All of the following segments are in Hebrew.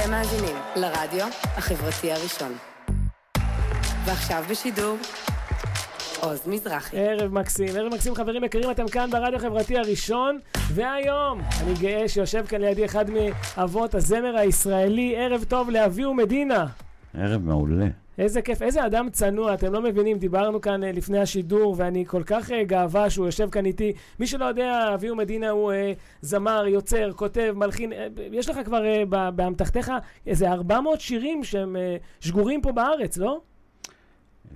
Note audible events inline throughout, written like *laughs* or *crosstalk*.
אתם מאזינים לרדיו החברתי הראשון. ועכשיו בשידור, עוז מזרחי. ערב מקסים, ערב מקסים חברים יקרים, אתם כאן ברדיו החברתי הראשון, והיום אני גאה שיושב כאן לידי אחד מאבות הזמר הישראלי, ערב טוב לאביהו מדינה. ערב מעולה. איזה כיף, איזה אדם צנוע, אתם לא מבינים, דיברנו כאן uh, לפני השידור, ואני כל כך uh, גאווה שהוא יושב כאן איתי. מי שלא יודע, אביהו מדינה הוא uh, זמר, יוצר, כותב, מלחין, uh, יש לך כבר uh, באמתחתך איזה 400 שירים שהם uh, שגורים פה בארץ, לא?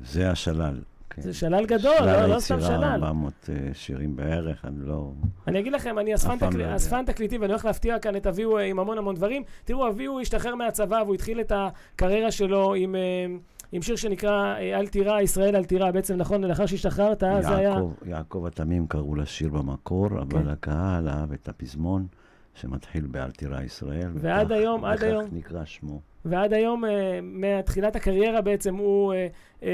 זה השלל. כן. זה שלל גדול, לא, לא סתם שלל. 400 uh, שירים בערך, אני לא... אני אגיד לכם, אני אספן, תקל... לא תקליטי ואני הולך להפתיע כאן את אביהו עם המון המון דברים. תראו, אביהו השתחרר מהצבא והוא התחיל את הקריירה שלו עם... Uh, עם שיר שנקרא אל תירא, ישראל אל תירא, בעצם נכון, לאחר שהשתחררת, זה היה... יעקב התמים קראו לשיר במקור, כן. אבל הקהל אהב את הפזמון שמתחיל באל תירא ישראל. ועד וכך, היום, עד היום... וכך נקרא שמו. ועד היום, uh, מתחילת הקריירה בעצם, הוא uh, uh,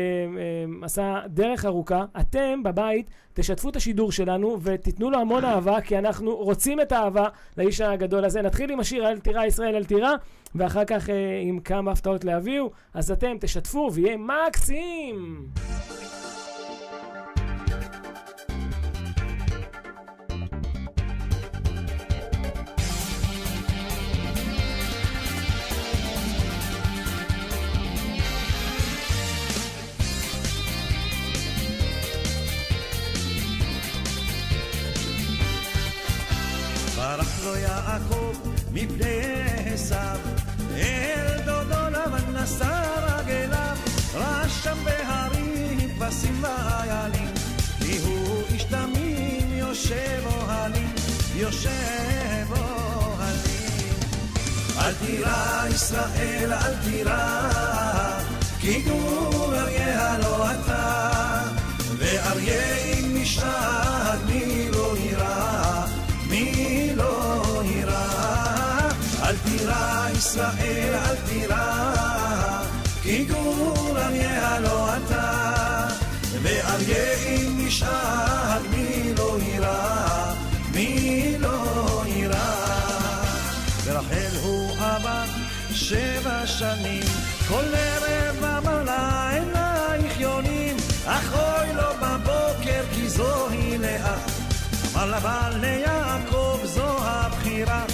עשה דרך ארוכה. אתם בבית תשתפו את השידור שלנו ותיתנו לו המון אהבה, כי אנחנו רוצים את האהבה לאיש הגדול הזה. נתחיל עם השיר אל תירא ישראל אל תירא, ואחר כך עם כמה הפתעות להביאו. אז אתם תשתפו ויהיה מקסים! לו יעקב מפני עשיו, אל דודו לבן נשא רגליו, רשם בהרים כבשים ואיילים, כי הוא איש תמים יושב אוהלים, יושב אוהלים. אל תירא ישראל, אל תירא, כי גור אריה לא אתה, ואריה עם משעד מי תירא ישראל, אל תירא, כי גור אריה לא אתה, ואריה אם נשאל מי לא יירא? מי לא יירא? ורחל הוא עבד שבע שנים, כל ערב אמר לה עינייך יונים, אך אוי לו בבוקר כי זוהי לאה. אמר לבעל ליעקב זו הבחירה,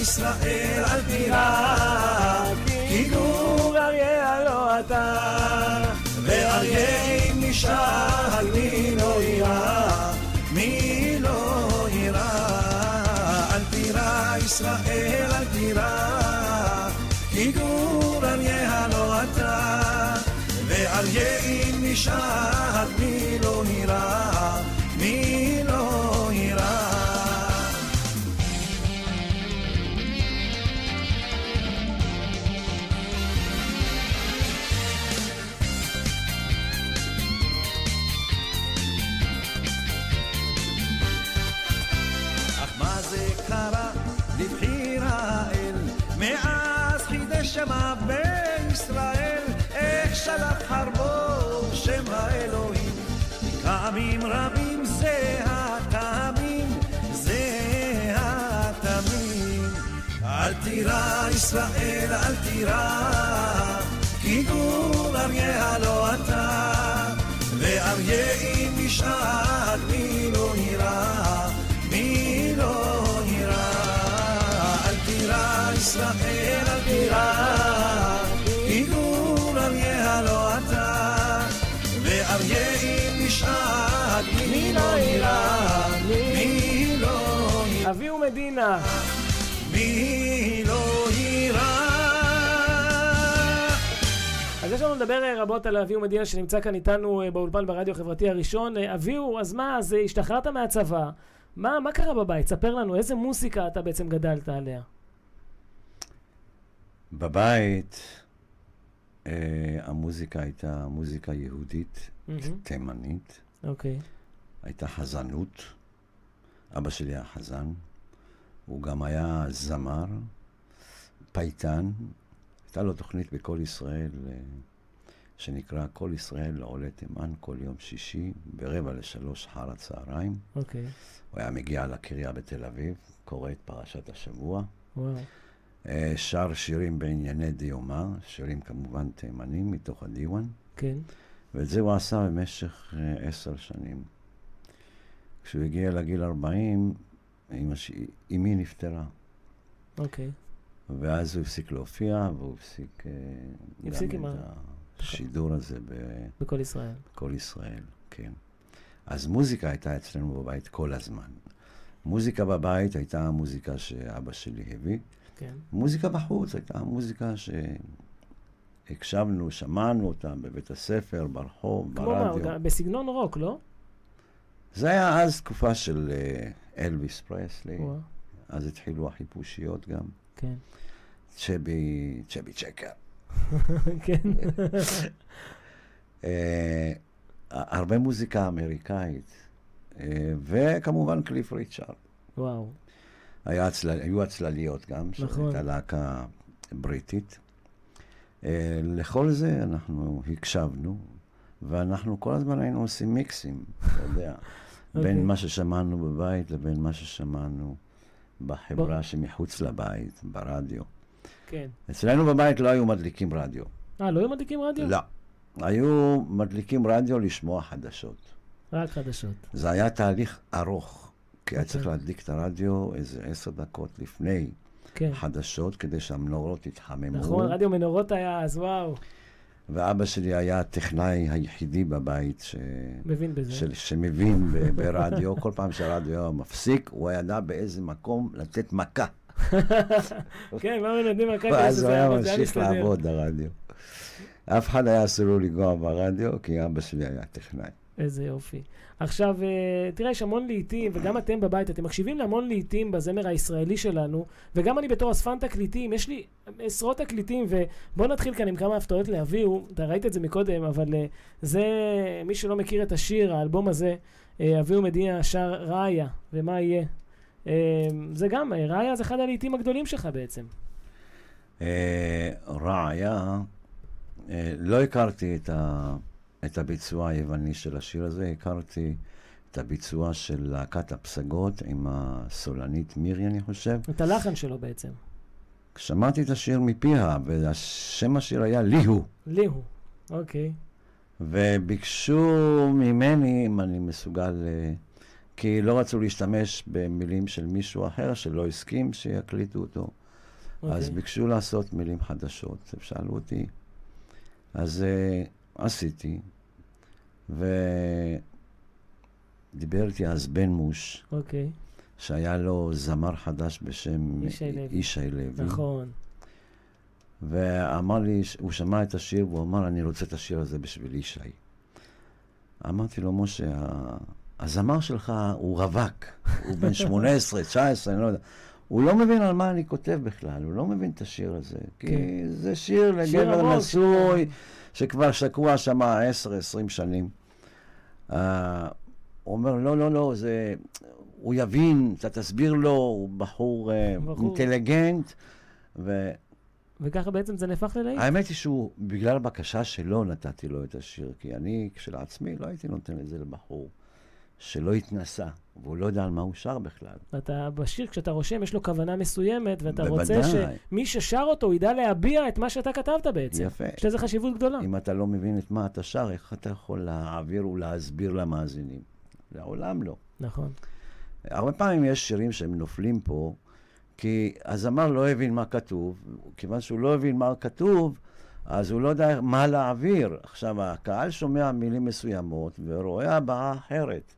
ישראל, אל תירא, כי גור אריה לא אתה, ואריה נשאל מי לא יירא, מי לא יירא. אל תירא ישראל, אל תירא, כי גור אריה לא אתה. ואריה אם איך שלח חרבו שם האלוהים. טעמים רבים זה הטעמים זה הטעמים. אל תירא ישראל אל תירא כי גור אריה לא אתה ואריה אם נשאל מי לא יירא מי לא יירא. אל תירא ישראל אל תירא מי לא יירא, מי לא יירא. אביהו מדינה. מי לא יירא. אז יש לנו לדבר רבות על אביהו מדינה שנמצא כאן איתנו באולפן ברדיו החברתי הראשון. אביהו, אז מה, אז השתחררת מהצבא, מה, מה קרה בבית? ספר לנו, איזה מוסיקה אתה בעצם גדלת עליה? בבית Uh, המוזיקה הייתה מוזיקה יהודית, mm-hmm. תימנית. אוקיי. Okay. הייתה חזנות. אבא שלי היה חזן. הוא גם היה זמר, פייטן. הייתה לו תוכנית בכל ישראל uh, שנקרא כל ישראל לעולי תימן כל יום שישי ברבע לשלוש אחר הצהריים. אוקיי. הוא היה מגיע לקריה בתל אביב, קורא את פרשת השבוע, וואו. אה, שר שירים בענייני דיומא, שירים כמובן תימנים מתוך הדיוואן, כן. ואת זה הוא עשה במשך אה, עשר שנים. כשהוא הגיע לגיל 40, אמא ש- אמי נפטרה. אוקיי. ואז הוא הפסיק להופיע, והוא הפסיק אה, הפסיק עם ה- השידור הזה בכל ישראל. ב"קול ישראל", כן. אז מוזיקה הייתה אצלנו בבית כל הזמן. מוזיקה בבית הייתה המוזיקה שאבא שלי הביא. כן. מוזיקה בחוץ הייתה המוזיקה שהקשבנו, שמענו אותה בבית הספר, ברחוב, כמו מה? ברדיו. בסגנון רוק, לא? זה היה אז תקופה של אה, אלוויס פרסלי, וואו. אז התחילו החיפושיות גם. כן. צ'בי, צ'בי צ'קר. *laughs* כן. אה, הרבה מוזיקה אמריקאית, אה, וכמובן קליף ריצ'ארד. וואו. היה הצל... היו הצלליות גם, נכון. שהייתה להקה בריטית. אה, לכל זה אנחנו הקשבנו, ואנחנו כל הזמן היינו עושים מיקסים, אתה יודע, *laughs* אוקיי. בין מה ששמענו בבית לבין מה ששמענו בחברה. שמחוץ לבית, ברדיו. כן. אצלנו בבית לא היו מדליקים רדיו. אה, לא היו מדליקים רדיו? לא. היו מדליקים רדיו לשמוע חדשות. רק חדשות. זה היה תהליך ארוך, כי היה אוקיי. צריך להדליק את הרדיו איזה עשר דקות לפני כן. חדשות, כדי שהמנורות יתחממו. נכון, רדיו מנורות היה אז, וואו. ואבא שלי היה הטכנאי היחידי בבית ש... מבין בזה. של, שמבין ב- ברדיו. *laughs* כל פעם שהרדיו היה מפסיק, הוא ידע באיזה מקום לתת מכה. *laughs* כן, מה מנדדים מכה ואז הוא היה ממשיך. לעבוד, הרדיו. אף אחד היה אסור לו לנגוע ברדיו, כי אבא שלי היה טכנאי. איזה יופי. עכשיו, אה, תראה, יש המון לעיתים, וגם אתם בבית, אתם מקשיבים להמון לעיתים בזמר הישראלי שלנו, וגם אני בתור אספן תקליטים, יש לי עשרות תקליטים, ובואו נתחיל כאן עם כמה הפתעות לאביהו, אתה ראית את זה מקודם, אבל אה, זה, מי שלא מכיר את השיר, האלבום הזה, אה, אביהו מדינה שר ראיה, ומה יהיה. זה גם, ראיה זה אחד הלעיתים הגדולים שלך בעצם. אה, לא הכרתי את, ה, את הביצוע היווני של השיר הזה, הכרתי את הביצוע של להקת הפסגות עם הסולנית מירי, אני חושב. את הלחן שלו בעצם. שמעתי את השיר מפיה, ושם השיר היה לי הוא. לי הוא. אוקיי. וביקשו ממני אם אני מסוגל, אה, כי לא רצו להשתמש במילים של מישהו אחר שלא הסכים שיקליטו אותו. אוקיי. אז ביקשו לעשות מילים חדשות, הם שאלו אותי. אז uh, עשיתי, ודיבר איתי אז בן מוש, אוקיי. שהיה לו זמר חדש בשם ישי לוי. נכון. ואמר לי, הוא שמע את השיר, והוא אמר, אני רוצה את השיר הזה בשביל ישי. אמרתי לו, משה, הזמר שלך הוא רווק, הוא בן *laughs* 18, 19, אני לא יודע. הוא לא מבין על מה אני כותב בכלל, הוא לא מבין את השיר הזה. כי כן. זה שיר לגבר. נשוי, שכבר שקוע שם 10-20 שנים. אה, הוא אומר, לא, לא, לא, זה... הוא יבין, אתה תסביר לו, הוא בחור, אה, בחור. אינטליגנט, ו... וככה בעצם זה נהפך ללהיט. האמת היא שהוא, בגלל הבקשה שלו נתתי לו את השיר, כי אני כשלעצמי לא הייתי נותן את זה לבחור שלא התנסה, והוא לא יודע על מה הוא שר בכלל. אתה בשיר, כשאתה רושם, יש לו כוונה מסוימת, ואתה בוודאי. רוצה שמי ששר אותו ידע להביע את מה שאתה כתבת בעצם. יפה. יש לזה חשיבות גדולה. אם אתה לא מבין את מה אתה שר, איך אתה יכול להעביר ולהסביר למאזינים? לעולם לא. נכון. הרבה פעמים יש שירים שהם נופלים פה, כי הזמר לא הבין מה כתוב, כיוון שהוא לא הבין מה כתוב, אז הוא לא יודע מה להעביר. עכשיו, הקהל שומע מילים מסוימות ורואה הבעה אחרת.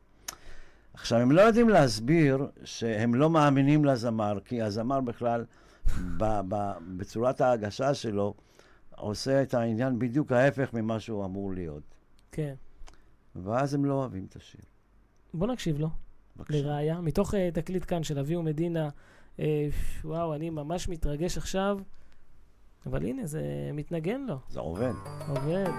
עכשיו, הם לא יודעים להסביר שהם לא מאמינים לזמר, כי הזמר בכלל, ב- ב- בצורת ההגשה שלו, עושה את העניין בדיוק ההפך ממה שהוא אמור להיות. כן. ואז הם לא אוהבים את השיר. בוא נקשיב לו, בבקשה. לראיה. מתוך uh, תקליט כאן של אביהו מדינה. Uh, וואו, אני ממש מתרגש עכשיו. אבל הנה, זה מתנגן לו. זה עובד. עובד.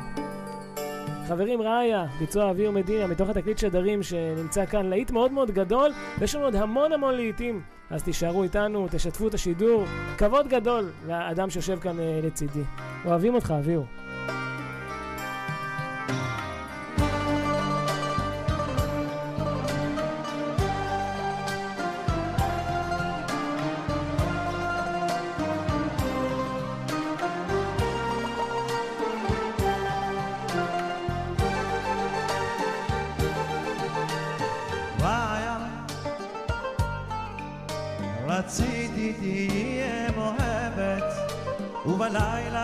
חברים, ראיה, ביצוע אביהו מדינה, מתוך התקליט שדרים שנמצא כאן, להיט מאוד מאוד גדול, ויש לנו עוד המון המון להיטים, אז תישארו איתנו, תשתפו את השידור. כבוד גדול לאדם שיושב כאן אה, לצידי. אוהבים אותך, אביהו.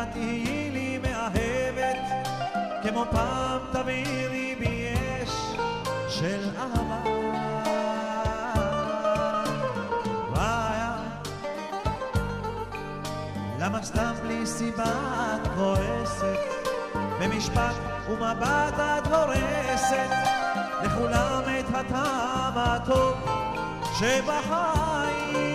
ובלילה תהיי לי מאהבת, כמו פעם תבעירי בי אש של אהבה. רעיה, למה סתם בלי סיבה את כועסת? במשפט ומבט את הורסת לכולם את הטעם הטוב שבחיים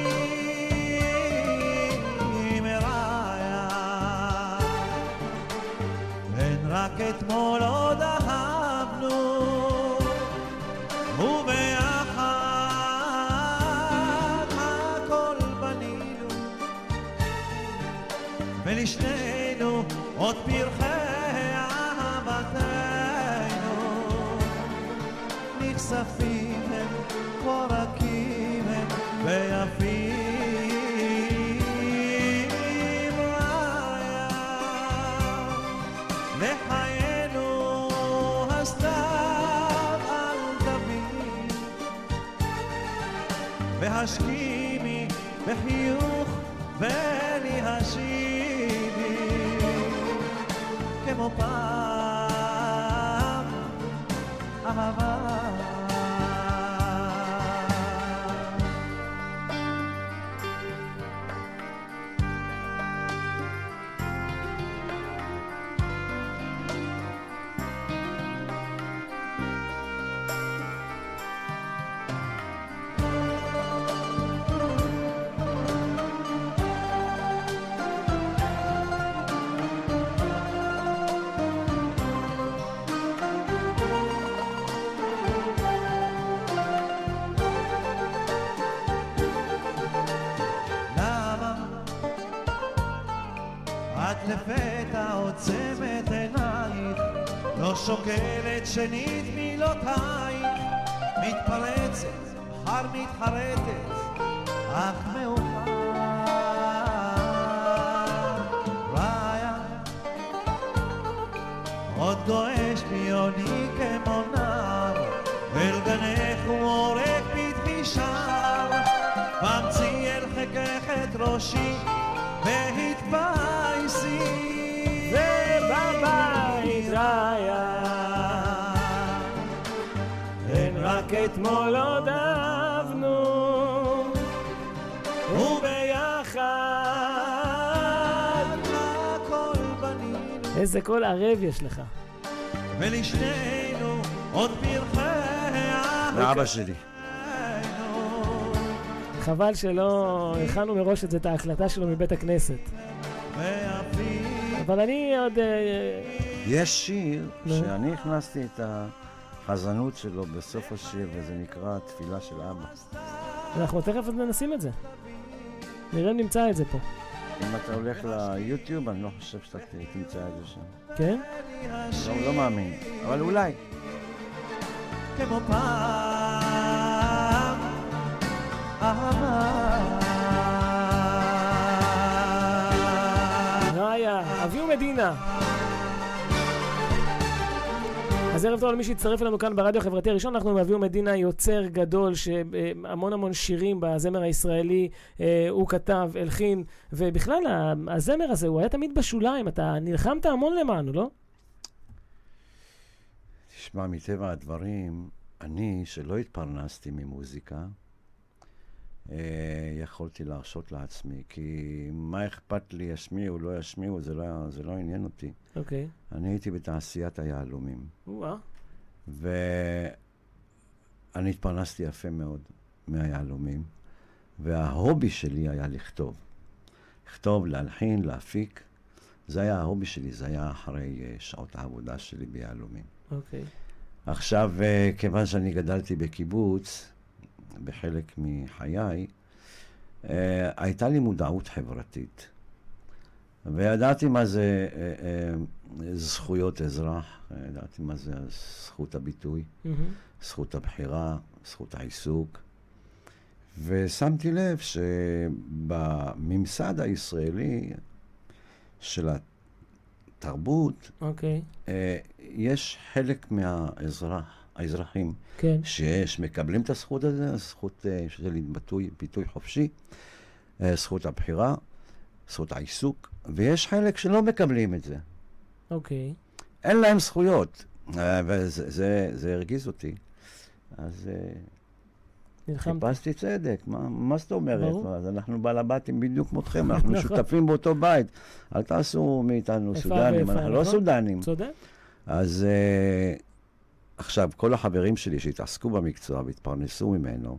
רק אתמול עוד אהבנו וביחד הכל בנינו ולשנינו עוד פרחי אהבתנו נכספים והשכימי בחיוך ולי השיבי. כמו פעם ראשי והתבייסי ובבית רעיה אין רק אתמול עוד אהבנו וביחד הכל בנינו איזה קול ערב יש לך. ולשנינו עוד פרחי לאבא שלי. חבל שלא הכנו מראש את זה, את ההקלטה שלו מבית הכנסת. אבל אני עוד... אה, יש שיר. שאני הכנסתי את החזנות שלו בסוף השיר, וזה נקרא תפילה של אבא. אנחנו תכף עוד נשים את זה. נראה אם נמצא את זה פה. אם אתה הולך ליוטיוב, אני לא חושב שאתה תמצא את זה שם. כן? לא, לא מאמין, אבל אולי. כמו פעם ראיה, אביהו מדינה. אז ערב טוב למי שהצטרף אלינו כאן ברדיו החברתי הראשון, אנחנו עם אביהו מדינה, יוצר גדול, שהמון המון שירים בזמר הישראלי אה, הוא כתב, הלחין, ובכלל הזמר הזה, הוא היה תמיד בשוליים, אתה נלחמת המון למענו, לא? תשמע, מטבע הדברים, אני, שלא התפרנסתי ממוזיקה, יכולתי להרשות לעצמי, כי מה אכפת לי, ישמיעו, לא ישמיעו, זה לא, זה לא עניין אותי. אוקיי. אני הייתי בתעשיית היהלומים, או-אה. ואני התפרנסתי יפה מאוד מהיהלומים, וההובי שלי היה לכתוב. לכתוב, להלחין, להפיק. זה היה ההובי שלי, זה היה אחרי אה, שעות העבודה שלי ביהלומים. אוקיי. עכשיו, אה, כיוון שאני גדלתי בקיבוץ, בחלק מחיי, אה, הייתה לי מודעות חברתית. וידעתי מה זה אה, אה, זכויות אזרח, ידעתי מה זה זכות הביטוי, מהמם. זכות הבחירה, זכות העיסוק. ושמתי לב שבממסד הישראלי של התרבות, אוקיי. אה, יש חלק מהאזרח, האזרחים, כן. שיש, מקבלים את הזכות הזאת, הזכות אה, של ביטוי, ביטוי חופשי, אה, זכות הבחירה, זכות העיסוק, ויש חלק שלא מקבלים את זה. אוקיי. אין להם זכויות, אה, וזה זה, זה הרגיז אותי. אז נלחמת. חיפשתי צדק, מה, מה זאת אומרת? ברור. אז אנחנו בעל הבתים בדיוק כמותכם, אנחנו *laughs* נכון. שותפים באותו בית. אל תעשו מאיתנו סודנים, אנחנו לא נכון? סודנים. צודק? אז עכשיו, כל החברים שלי שהתעסקו במקצוע והתפרנסו ממנו,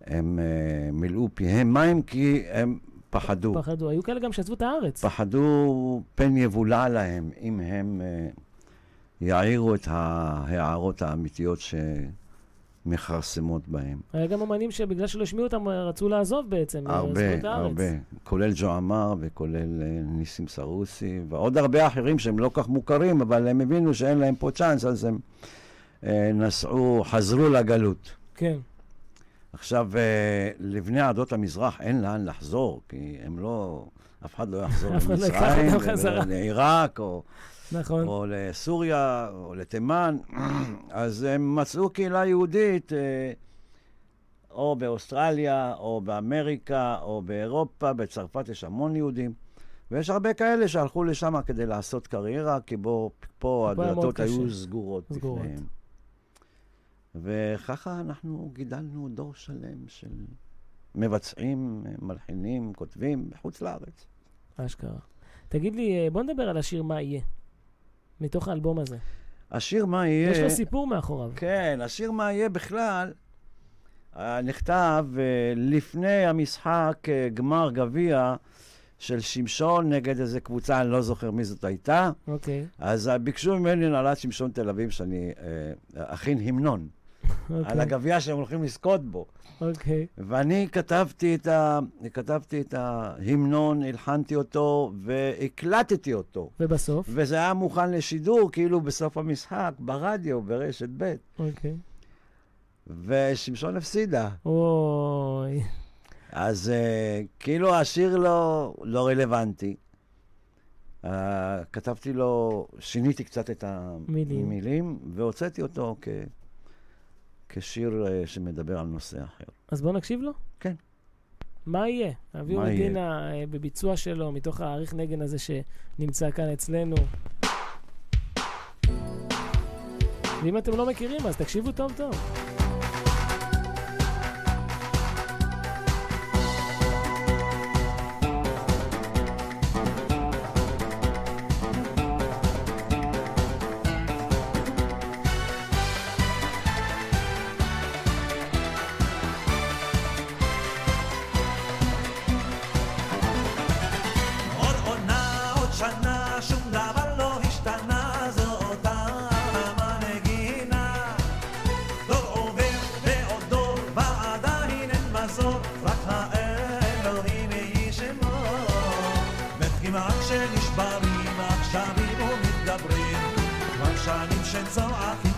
הם uh, מילאו פיהם מים כי הם פחדו. פחדו. היו כאלה גם שעזבו את הארץ. פחדו פן יבולע להם אם הם uh, יעירו את ההערות האמיתיות שמכרסמות בהם. היה גם אמנים שבגלל שלא השמיעו אותם רצו לעזוב בעצם. עזבו הרבה. הרבה. כולל ג'ו עמר וכולל אה, ניסים סרוסי, ועוד הרבה אחרים שהם לא כך מוכרים, אבל הם הבינו שאין להם פה צ'אנס, אז הם אה, נסעו, חזרו לגלות. כן. עכשיו, אה, לבני עדות המזרח אין לאן לחזור, כי הם לא, אף אחד לא יחזור לא למצרים. לעיראק, או, נכון. או לסוריה, או לתימן. *clears throat* אז הם מצאו קהילה יהודית, אה, או באוסטרליה, או באמריקה, או באירופה, בצרפת יש המון יהודים. ויש הרבה כאלה שהלכו לשם כדי לעשות קריירה, כי בו, פה הדלתות היו. סגורות סגורות. בפניהם. וככה אנחנו גידלנו דור שלם של מבצעים, מלחינים, כותבים בחוץ לארץ. אשכרה. תגיד לי, אה, בוא נדבר על השיר מה יהיה. מתוך האלבום הזה. השיר מה יהיה... יש לו סיפור מאחוריו. כן, השיר מה יהיה בכלל אה, נכתב אה, לפני המשחק אה, גמר גביע של שמשון נגד איזה קבוצה, אני לא זוכר מי זאת הייתה. אוקיי. אז אה, ביקשו ממני הנהלת שמשון תל אביב שאני אכין המנון על אוקיי. הגביע שהם הולכים לזכות בו. אוקיי. ואני כתבתי את, ה... כתבתי את ההמנון, הלחנתי אותו והקלטתי אותו. ובסוף? וזה היה מוכן לשידור, כאילו בסוף המשחק, ברדיו, ברשת ב'. אוקיי. ושמשון הפסידה. אוי. אז uh, כאילו השיר לא, לא רלוונטי. Uh, כתבתי לו, שיניתי קצת את מילים. המילים, והוצאתי אותו כ, כשיר uh, שמדבר על נושא אחר. אז בוא נקשיב לו. כן. מה יהיה? אביהו? מדינה אה, בביצוע שלו, מתוך האריך נגן הזה שנמצא כאן אצלנו. ואם אתם לא מכירים, אז תקשיבו טוב טוב. כבר שנים שצועקים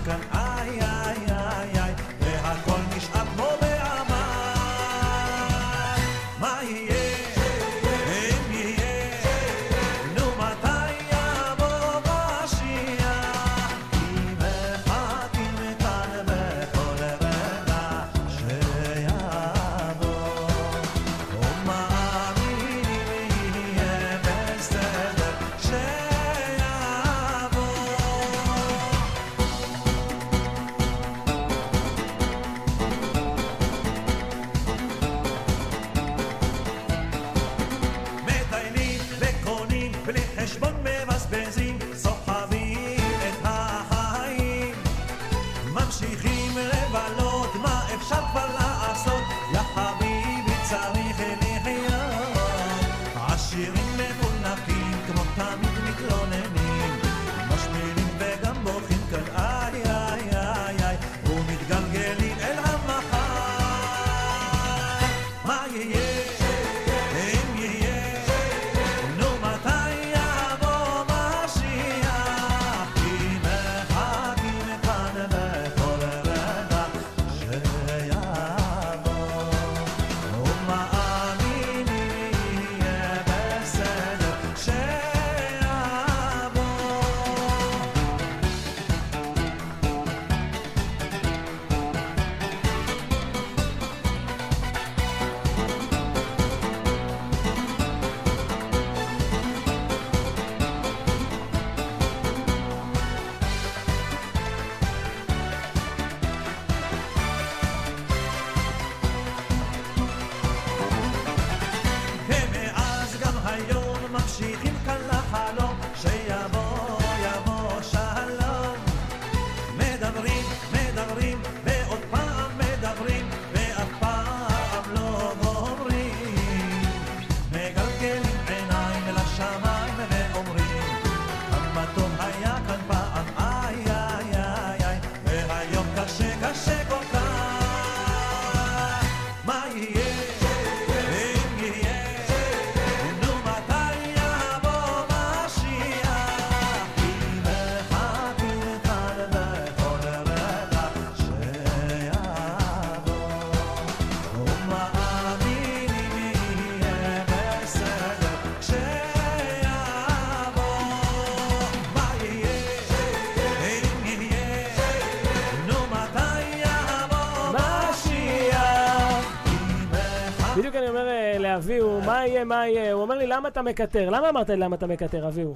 אביהו, מה יהיה, מה יהיה? הוא אומר לי, למה אתה מקטר? למה אמרת לי למה אתה מקטר, אביהו?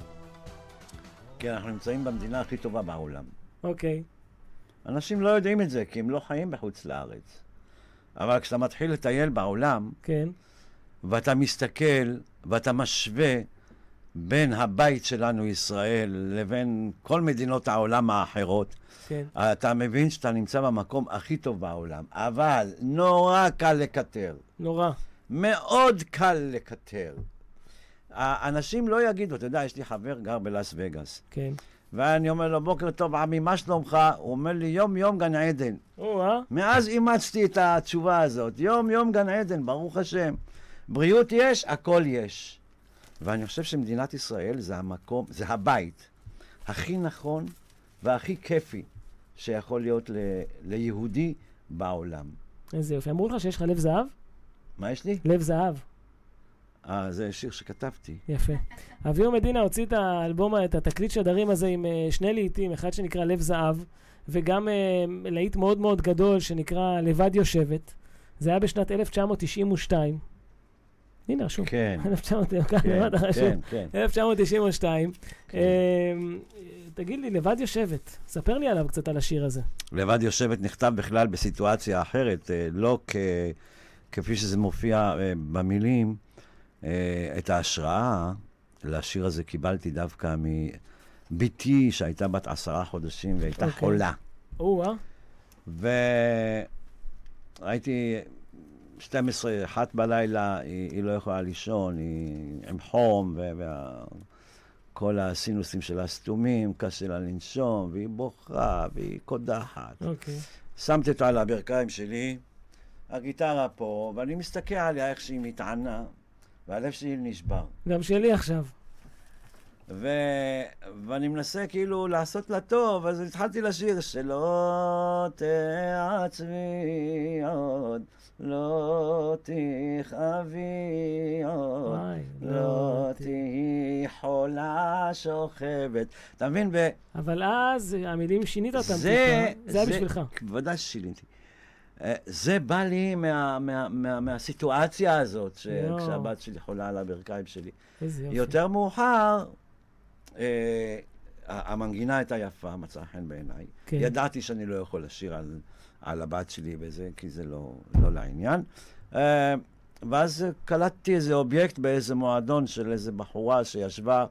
כי אנחנו נמצאים במדינה הכי טובה בעולם. אוקיי. אנשים לא יודעים את זה, כי הם לא חיים בחוץ לארץ. אבל כשאתה מתחיל לטייל בעולם, כן, ואתה מסתכל, ואתה משווה בין הבית שלנו, ישראל, לבין כל מדינות העולם האחרות, כן. אתה מבין שאתה נמצא במקום הכי טוב בעולם. אבל נורא קל לקטר. נורא. מאוד קל לקטר. האנשים לא יגידו, אתה יודע, יש לי חבר גר בלאס וגאס, כן. ואני אומר לו, בוקר טוב, עמי, מה שלומך? הוא אומר לי, יום יום גן עדן. או-אה. מאז אימצתי את התשובה הזאת, יום יום גן עדן, ברוך השם. בריאות יש, הכל יש. ואני חושב שמדינת ישראל זה המקום, זה הבית הכי נכון והכי כיפי שיכול להיות ל, ליהודי בעולם. איזה יופי. אמרו לך שיש לך לב זהב? מה יש לי? לב זהב. אה, זה שיר שכתבתי. יפה. אביהו מדינה הוציא את האלבום, את התקליט שדרים הזה עם אה, שני להיטים, אחד שנקרא לב זהב, וגם אה, להיט מאוד מאוד גדול שנקרא לבד יושבת. זה היה בשנת 1992. הנה, רשום. כן, *laughs* 1900, כאן כן, למטה רשום. כן, כן. 1992. אה, תגיד לי, לבד יושבת, ספר לי עליו קצת על השיר הזה. לבד יושבת נכתב בכלל בסיטואציה אחרת, אה, לא כ... כפי שזה מופיע אה, במילים. אה, את ההשראה לשיר הזה קיבלתי דווקא מבתי, שהייתה בת עשרה חודשים והייתה אוקיי. חולה. או-אה, והייתי 12, אחת בלילה, היא, היא לא יכולה לישון, היא עם חום, וכל הסינוסים שלה סתומים, קשה לה לנשום, והיא בוכה, והיא קודחת. אוקיי. שמתי אותה על הברכיים שלי, הגיטרה פה, ואני מסתכל עליה איך שהיא מתענה, והלב שלי נשבר. גם שלי עכשיו. ו... ואני מנסה כאילו לעשות לה טוב, אז התחלתי לשיר שלא תעצבי עוד, לא תכאבי עוד, לא לא תהיי חולה שוכבת. אתה מבין? ו... אבל אז המילים שינית אותם זה. זה היה בשבילך. בוודאי ששיניתי. אה, זה בא לי מה, מה, מה, מהסיטואציה הזאת, יואו. כשהבת שלי חולה על הברכיים שלי. איזה יופי. יותר מאוחר, אה, המנגינה הייתה יפה, מצאה חן בעיניי. כן. ידעתי שאני לא יכול לשיר על, על הבת שלי וזה, כי זה לא, לא לעניין. אה, ואז קלטתי איזה אובייקט באיזה מועדון של איזה בחורה שישבה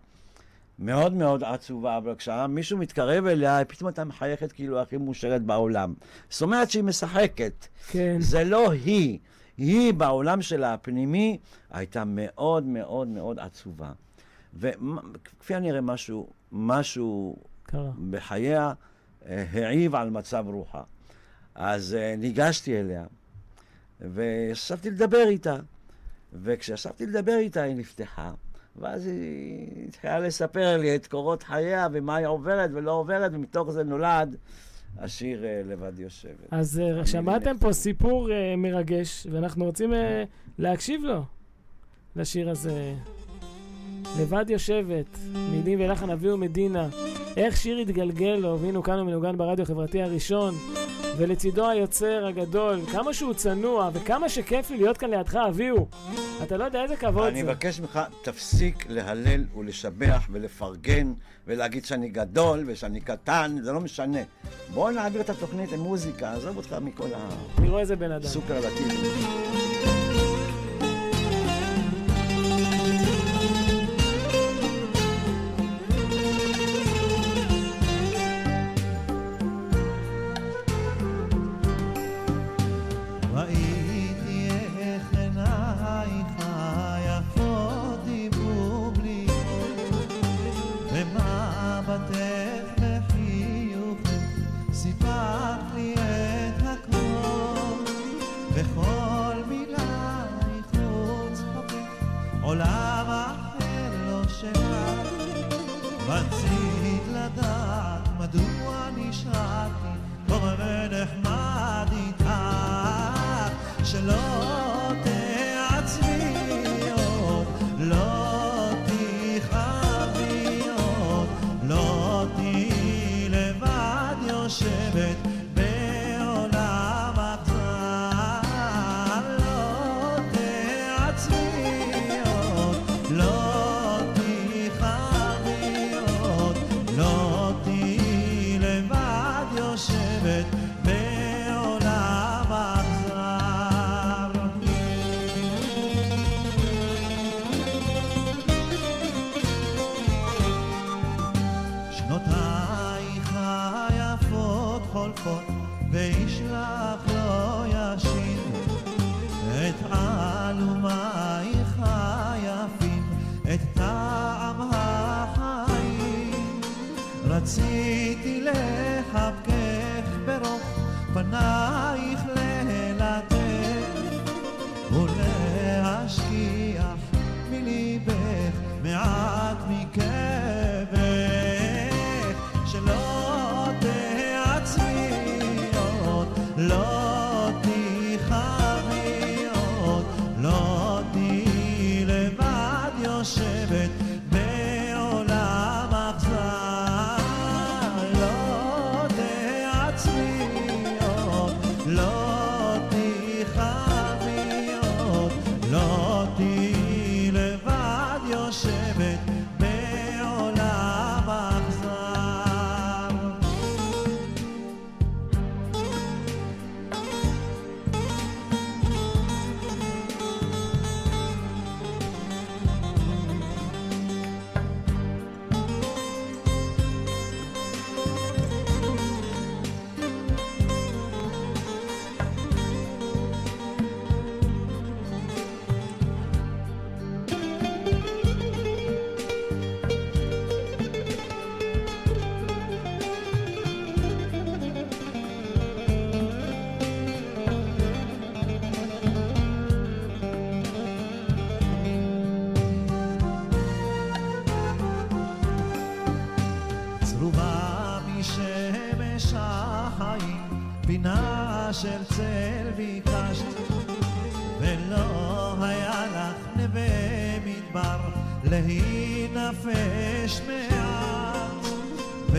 מאוד מאוד עצובה, אבל כשמישהו מתקרב אליה, פתאום הייתה מחייכת כאילו הכי מאושרת בעולם. זאת אומרת שהיא משחקת. כן. זה לא היא. היא בעולם שלה הפנימי הייתה מאוד מאוד מאוד עצובה. וכפי הנראה משהו, משהו קרה. בחייה אה, העיב על מצב רוחה. אז אה, ניגשתי אליה, וישבתי לדבר איתה. וכשישבתי לדבר איתה, היא נפתחה. ואז היא התחילה לספר לי את קורות חייה ומה היא עוברת ולא עוברת, ומתוך זה נולד השיר אה, לבד יושבת. אז אה, שמעתם. פה סיפור אה, מרגש, ואנחנו רוצים להקשיב לו, לשיר הזה. לבד יושבת, מילים ולחן אביהו מדינה. איך שיר התגלגל לו, והנה הוא כאן ומנוגן ברדיו החברתי הראשון, ולצידו היוצר הגדול. כמה שהוא צנוע, וכמה שכיף לי להיות כאן לידך, אביהו. אתה לא יודע איזה כבוד אני זה. מבקש ממך, תפסיק להלל ולשבח ולפרגן ולהגיד שאני גדול ושאני קטן, זה לא משנה. בוא נעביר את התוכנית עם מוזיקה, עזוב אותך מכל אני רואה איזה בן אדם. הסופרלטיבים. רצית לדעת מדוע נשארתי טוב ונחמד איתך שלא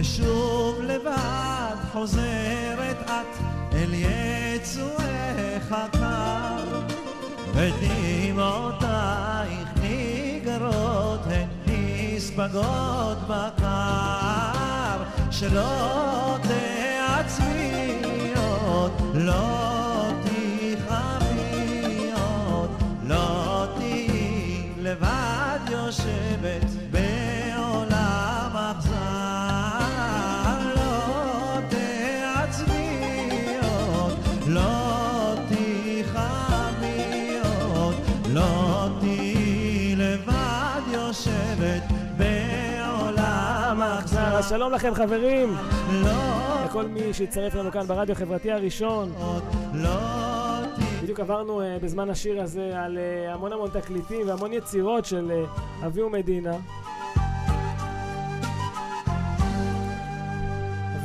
ושוב לבד חוזרת את אל יצואך הקר, ודמעותייך ניגרות הן נספגות בקר, שלא תעצמי שלום לכם חברים, לכל מי שהצטרף לנו כאן ברדיו החברתי הראשון. בדיוק עברנו uh, בזמן השיר הזה על uh, המון המון תקליטים והמון יצירות של uh, אבי ומדינה.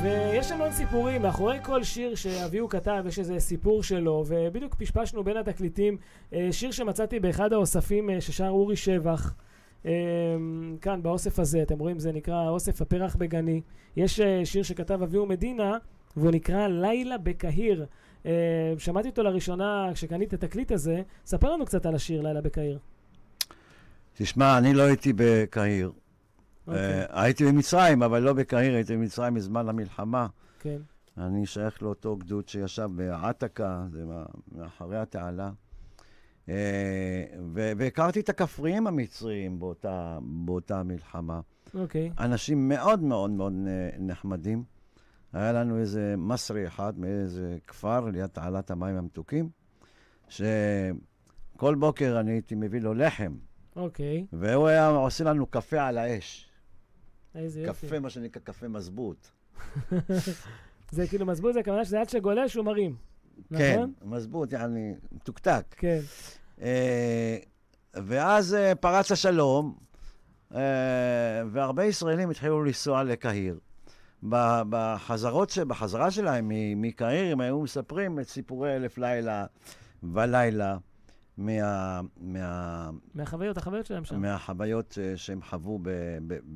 ויש המון סיפורים, מאחורי כל שיר שאביהו כתב יש איזה סיפור שלו, ובדיוק פשפשנו בין התקליטים אה, שיר שמצאתי באחד האוספים אה, ששר אורי שבח. אה, כאן באוסף הזה, אתם רואים, זה נקרא אוסף הפרח בגני. יש אה, שיר שכתב אביהו מדינה, והוא נקרא לילה בקהיר. אה, שמעתי אותו לראשונה כשקניתי את התקליט הזה. ספר לנו קצת על השיר לילה בקהיר. תשמע, אני לא הייתי בקהיר. אוקיי, אה, הייתי במצרים, אבל לא בקהיר, הייתי במצרים בזמן המלחמה. כן. אני שייך לאותו גדוד שישב בעתקה, זה מאחורי התעלה. אה, והכרתי את הכפריים המצריים באותה, באותה מלחמה. אוקיי. אנשים מאוד מאוד מאוד נחמדים. היה לנו איזה מסרי אחד מאיזה כפר ליד תעלת המים המתוקים, שכל בוקר אני הייתי מביא לו לחם, אוקיי. והוא היה עושה לנו קפה על האש. איזה יופי. קפה, מה שנקרא קפה מזבוט. *laughs* זה כאילו מזבוז, זה הכוונה שזה עד שגולש הוא מרים. כן, נכון? מזבוט, יעני, מתוקתק. כן. ואז אה, פרץ השלום, אה, והרבה ישראלים התחילו לנסוע לקהיר. בחזרות, ש- בחזרה שלהם מקהיר, הם היו מספרים את סיפורי אלף לילה ולילה מה, מה, מהחוויות, החוויות שלהם שם. מהחוויות אה, שהם חוו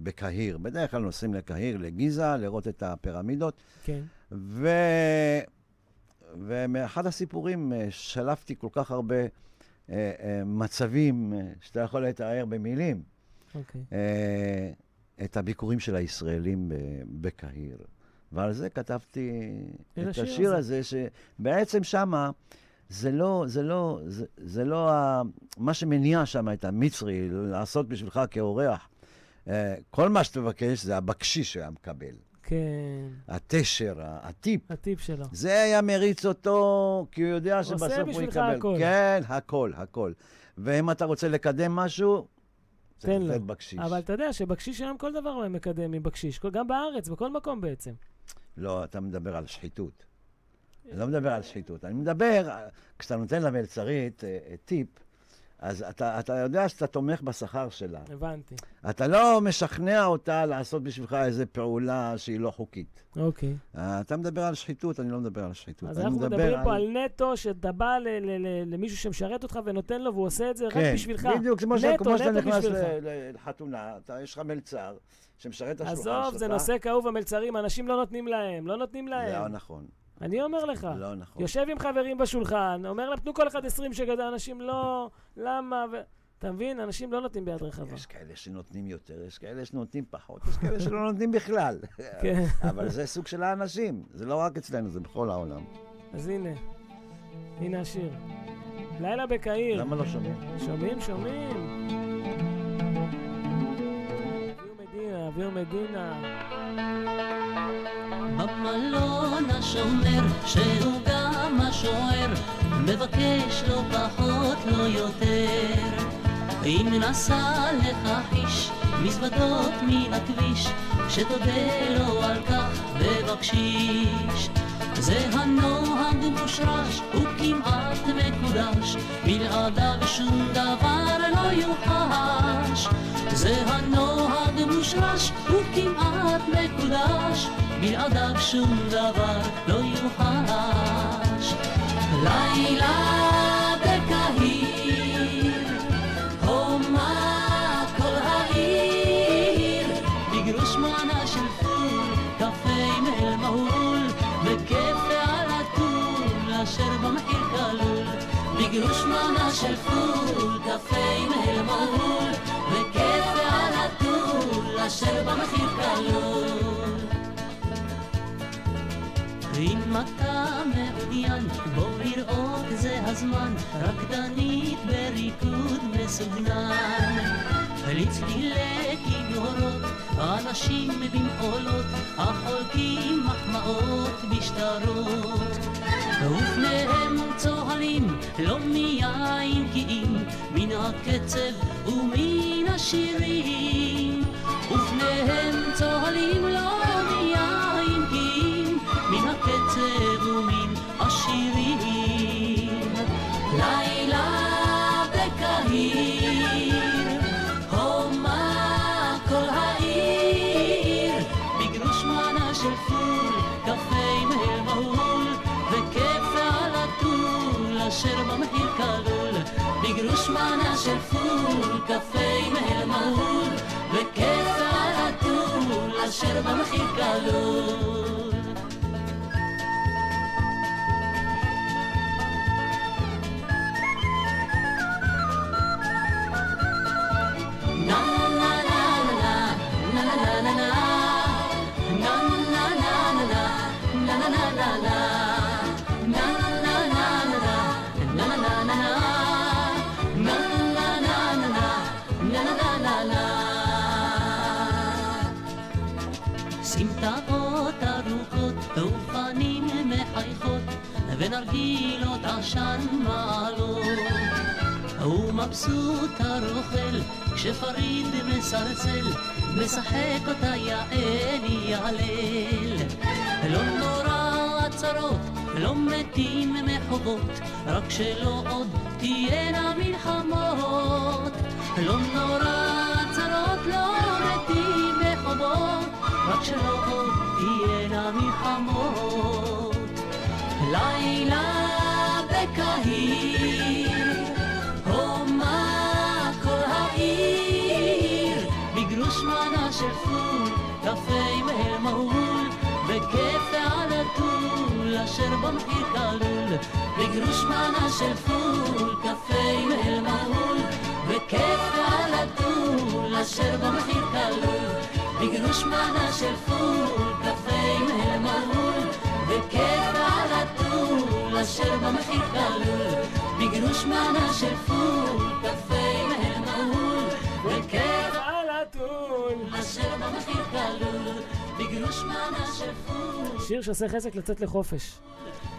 בקהיר. בדרך כלל נוסעים לקהיר, לגיזה, לראות את הפירמידות. כן. ו... ומאחד הסיפורים אה, שלפתי כל כך הרבה אה, אה, מצבים אה, שאתה יכול לתאר במילים. אוקיי. אה, את הביקורים של הישראלים בקהיר. ועל זה כתבתי את השיר השיר הזה. הזה, שבעצם שמה, זה לא, זה לא, זה, זה לא ה, מה שמניע שם את המצרי לעשות בשבילך כאורח. אה, כל מה שתבקש זה הבקשיש שהיה מקבל. כן, התשר, הטיפ. הטיפ שלו. זה היה מריץ אותו, כי הוא יודע עושה שבסוף הוא בשבילך יקבל. הכל. כן, הכל, הכל. ואם אתה רוצה לקדם משהו, תן לו. בקשיש. אבל אתה יודע שבקשיש היום כל דבר מקדם מבקשיש, כל- גם בארץ, בכל מקום בעצם. לא, אתה מדבר על שחיתות. אני לא מדבר על שחיתות. אני מדבר, כשאתה נותן למלצרית אה, אה, טיפ, אז אתה, אתה יודע שאתה תומך בשכר שלה. הבנתי. אתה לא משכנע אותה לעשות בשבילך איזו פעולה שהיא לא חוקית. אוקיי. אה, אתה מדבר על שחיתות, אני לא מדבר על שחיתות. אז אנחנו מדבר מדברים פה על נטו, שאתה בא ל- ל- ל- למישהו שמשרת אותך ונותן לו, והוא עושה את זה רק כן, בשבילך. בדיוק, כמו. נטו, כמו שאתה נכנס לחתונה, אתה, יש לך מלצר שמשרת את השולחן שלך. עזוב, זה נושא כאוב המלצרים, אנשים לא נותנים להם, לא נותנים זה לא להם. נכון, אני אומר לך. לא נכון. יושב עם חברים בשולחן, אומר להם, תנו כל אחד 20 שקל, אנשים לא, למה? ו... אתה מבין? אנשים לא נותנים ביד רחבה. יש כאלה שנותנים יותר, יש כאלה שנותנים פחות, יש כאלה שלא נותנים בכלל. *laughs* כן. אבל זה סוג של האנשים, זה לא רק אצלנו, זה בכל העולם. אז הנה, הנה השיר. לילה בקהיר. למה לא שומעים? שומעים, שומעים. אביר מדינה. במלון השומר, שהוא גם השוער, מבקש לא פחות, לא יותר. אם נסע לכחיש מזוודות מן הכביש, שתודה לו על כך בבקשיש. זה הנוהג מושרש, הוא כמעט מקודש, בלעדיו שום דבר לא יוחש. זה הנוהג מושרש, הוא כמעט מקודש, בלעדיו שום דבר לא יוחש. לילה של פול, קפה מל מהול, וכיף על הטול, אשר במחיר כלול. אם אתה מעוניין, בוא לראות זה הזמן, רקדנית בריקוד מסוגנן. לצלילי כינורות, אנשים במחולות, החולקים מחמאות בשטרות. ופניהם צוהלים, לא מיין כי אם, מן הקצב ומן השירים. ופניהם צוהלים, לא מיין כי אם, מן הקצב ומן השירים. קפה מהר מהול, וכיף על הטול, אשר במחיר כלול. ונרגילות עשן מעלות. הוא מבסוט הרוכל כשפריד מסרסל משחק אותה יעל יהלל. לא נורא הצרות לא מתים מחובות רק שלא עוד תהיינה מלחמות. לא נורא הצרות לא מתים מחובות רק שלא עוד תהיינה מלחמות לילה בקהיר, הומה כל העיר, בגרוש קפה בהל מהול, וכיף על הטול, אשר במחיר כלול, בגרוש מנה של פול, קפה בהל מהול, וכיף על הטול, אשר במחיר כלול, בגרוש מנה של פול, קפה בהל מהול. אשר במחיר כלול, בגרוש מנה של פול, קפה בהל מהול, וכיף על הטול. אשר במחיר כלול, בגרוש מנה של פול. שיר שעושה חזק לצאת לחופש.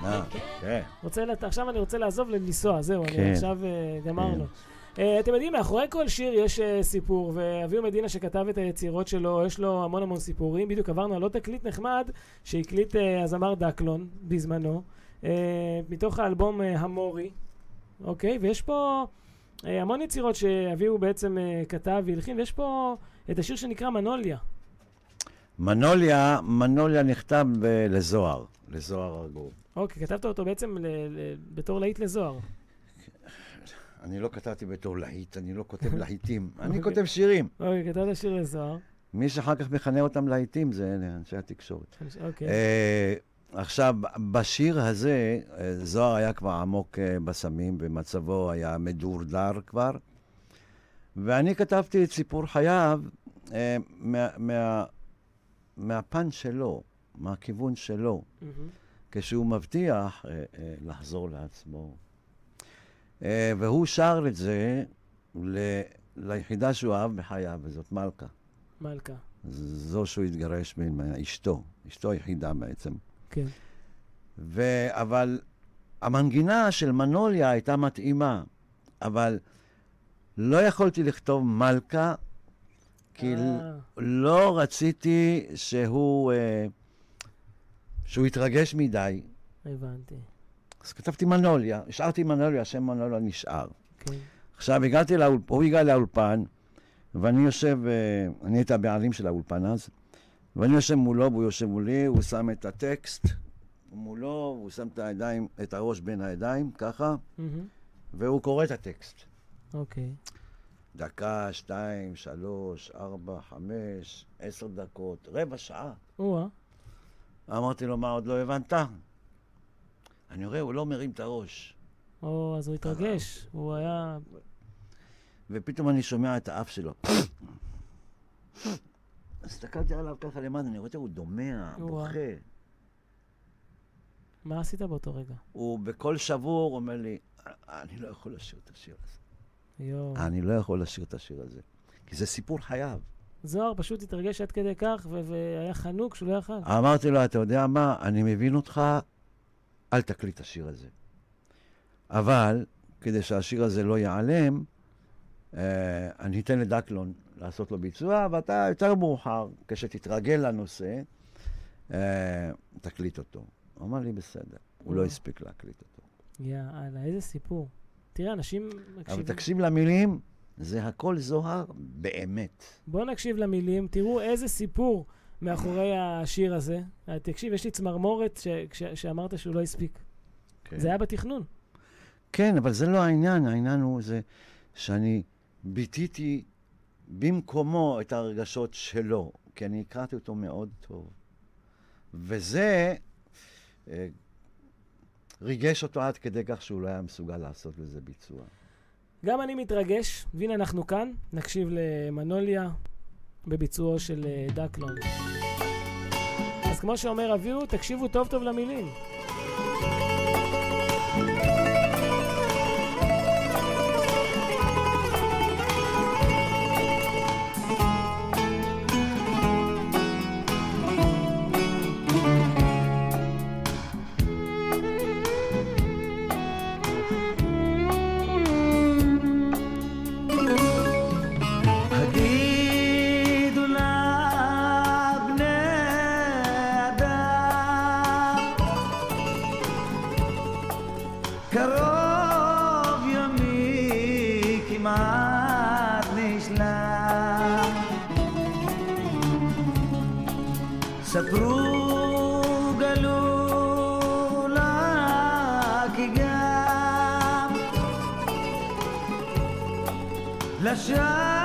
אה, כן. רוצה לת... עכשיו אני רוצה לעזוב לנסוע, זהו, כן. אני עכשיו אה, גמרנו. אה, אתם יודעים, מאחורי כל שיר יש אה, סיפור, ואביהו מדינה שכתב את היצירות שלו, יש לו המון המון סיפורים. בדיוק עברנו על עוד תקליט נחמד שהקליט אה, הזמר דקלון בזמנו, אה, מתוך האלבום אה, המורי, אוקיי? ויש פה אה, המון יצירות שאביהו בעצם אה, כתב והלחין, ויש פה את השיר שנקרא מנוליה. מנוליה, מנוליה נכתב ב- לזוהר, לזוהר ארגוב. אוקיי, כתבת אותו בעצם ל- ל- בתור להיט לזוהר. אני לא כתבתי בתור להיט, אני לא כותב *laughs* להיטים, אני אוקיי. כותב שירים. אוקיי, כתבת שיר לזוהר. מי שאחר כך מכנה אותם להיטים זה אנשי התקשורת. אוקיי. עכשיו, בשיר הזה, אה, זוהר היה כבר עמוק אה, בסמים, ומצבו היה מדורדר כבר, ואני כתבתי את סיפור חייו אה, מה, מה, מהפן שלו, מהכיוון שלו, מהמם. כשהוא מבטיח אה, אה, לחזור לעצמו. אה, והוא שר את זה ל, ליחידה שהוא אהב בחייו, וזאת מלכה. מלכה. זו שהוא התגרש ממנה, אשתו, אשתו היחידה בעצם. כן. ו... אבל המנגינה של מנוליה הייתה מתאימה, אבל לא יכולתי לכתוב מלכה, כי אה. לא רציתי שהוא, אה, שהוא יתרגש מדי. הבנתי. אז כתבתי מנוליה, השארתי מנוליה, השם מנוליה נשאר. כן. עכשיו, הגעתי לאולפן, הוא הגיע לאולפן, ואני יושב, אה, אני הייתי הבעלים של האולפן אז, ואני יושב מולו, והוא יושב מולי, הוא שם את הטקסט מולו, הוא שם את הידיים, את הראש בין הידיים, ככה, מהמם. והוא קורא את הטקסט. אוקיי. דקה, שתיים, שלוש, ארבע, חמש, עשר דקות, רבע שעה. או-אה. אמרתי לו, מה, עוד לא הבנת? אני רואה, הוא לא מרים את הראש. או, אז הוא התרגש. הוא היה... ופתאום אני שומע את האף שלו. הסתכלתי עליו ככה למעלה, אני רואה אותו, הוא דומע. בוכה. מה עשית באותו רגע? הוא בקול שבור אומר לי, אני לא יכול לשיר את השיר הזה. יואו. אני לא יכול לשיר את השיר הזה. כי זה סיפור חייו. זוהר פשוט התרגש עד כדי כך, והיה חנוק שהוא לא יכל. אמרתי לו, אתה יודע מה, אני מבין אותך, אל תקליט את השיר הזה. אבל, כדי שהשיר הזה לא ייעלם, אה, אני אתן לדקלון לעשות לו ביצוע, ואתה יותר מאוחר, כשתתרגל לנושא, אה, תקליט אותו. הוא אמר לי, בסדר. הוא לא וואו. הספיק להקליט אותו. יאללה, איזה סיפור. תראה, אנשים אבל מקשיבים. תקשיב למילים, זה הכל זוהר באמת. בואו נקשיב למילים, תראו איזה סיפור מאחורי השיר הזה. אה, תקשיב, יש לי צמרמורת שאמרת שהוא לא הספיק. כן. זה היה בתכנון. כן, אבל זה לא העניין, העניין הוא זה שאני ביטאתי במקומו את הרגשות שלו, כי אני הכרתי אותו מאוד טוב. וזה אה, ריגש אותו עד כדי כך שהוא לא היה מסוגל לעשות לזה ביצוע. גם אני מתרגש, והנה אנחנו כאן, נקשיב למנוליה בביצועו של אה, דקלון. אז כמו שאומר אביהו, תקשיבו טוב טוב למילים. Saprugalu lakigam Lasham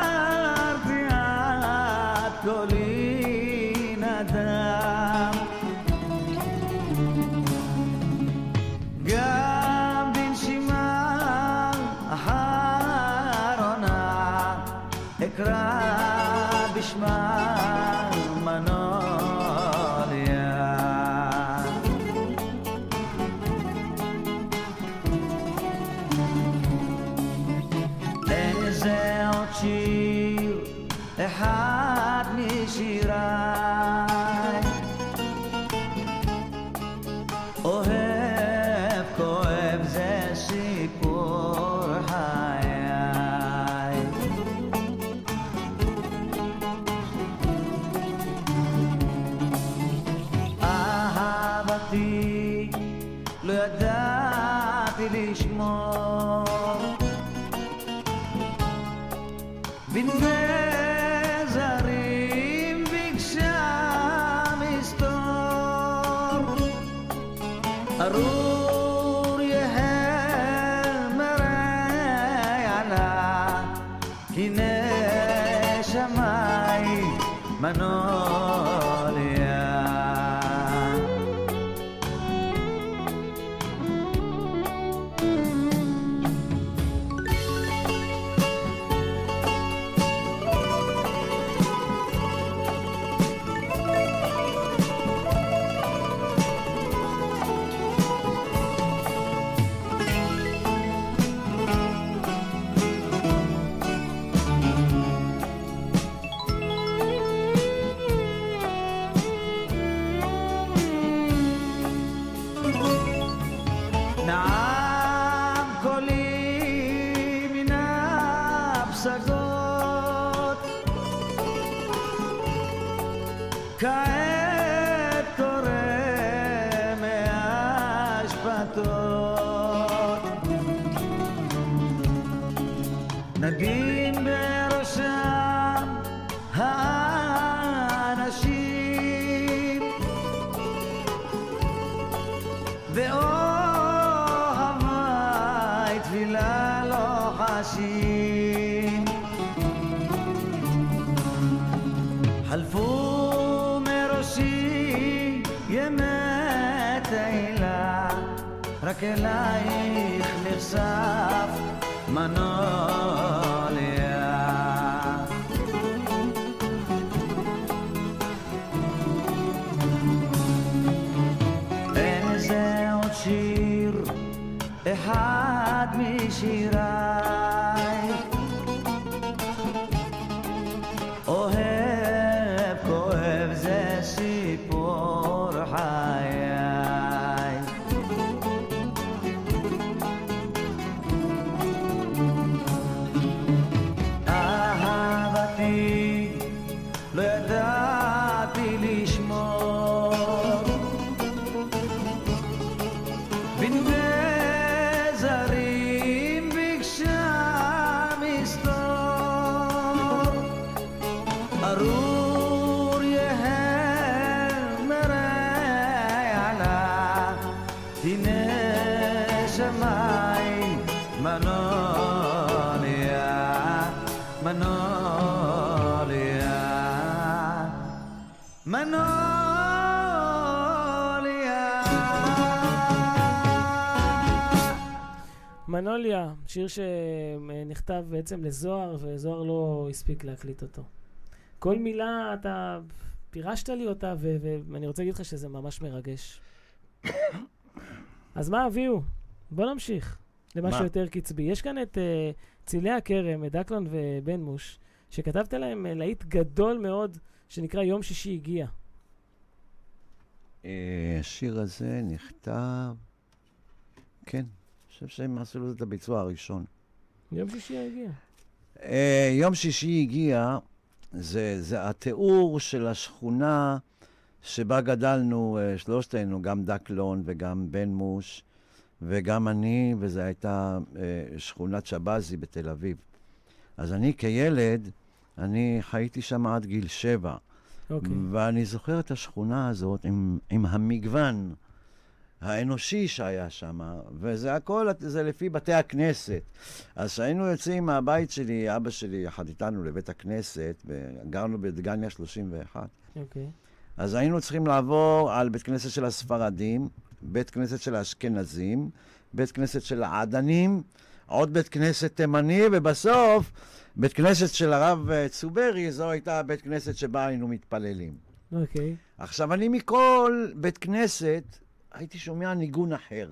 רק אלייך מנוליה, שיר שנכתב בעצם לזוהר, וזוהר לא הספיק להקליט אותו. כל מילה, אתה פירשת לי אותה, ואני רוצה להגיד לך שזה ממש מרגש. *coughs* אז מה אביהו? בוא נמשיך למשהו? יותר קצבי. יש כאן את uh, צילי הכרם, את דקלון ובן מוש, שכתבת להם uh, להיט גדול מאוד, שנקרא יום שישי הגיע. אה, השיר הזה נכתב, כן, חושב שהם עשו לזה את הביצוע הראשון. יום שישי הגיע. אה, יום שישי הגיע, זה, זה התיאור של השכונה שבה גדלנו אה, שלושתנו, גם דקלון וגם בן מוש וגם אני, וזו הייתה אה, שכונת שבזי בתל אביב. אז אני כילד, אני חייתי שם עד גיל שבע. אוקיי. ואני זוכר את השכונה הזאת עם, עם המגוון האנושי שהיה שם, וזה הכל, זה לפי בתי הכנסת. אז כשהיינו יוצאים מהבית שלי, אבא שלי יחד איתנו לבית הכנסת, גרנו בדגניה 31, אוקיי. אז היינו צריכים לעבור על בית כנסת של הספרדים, בית כנסת של האשכנזים, בית כנסת של העדנים, עוד בית כנסת תימני, ובסוף בית כנסת של הרב אה, צוברי, זו הייתה הבית כנסת שבה היינו מתפללים. אוקיי. עכשיו, אני מכל בית כנסת הייתי שומע ניגון אחר.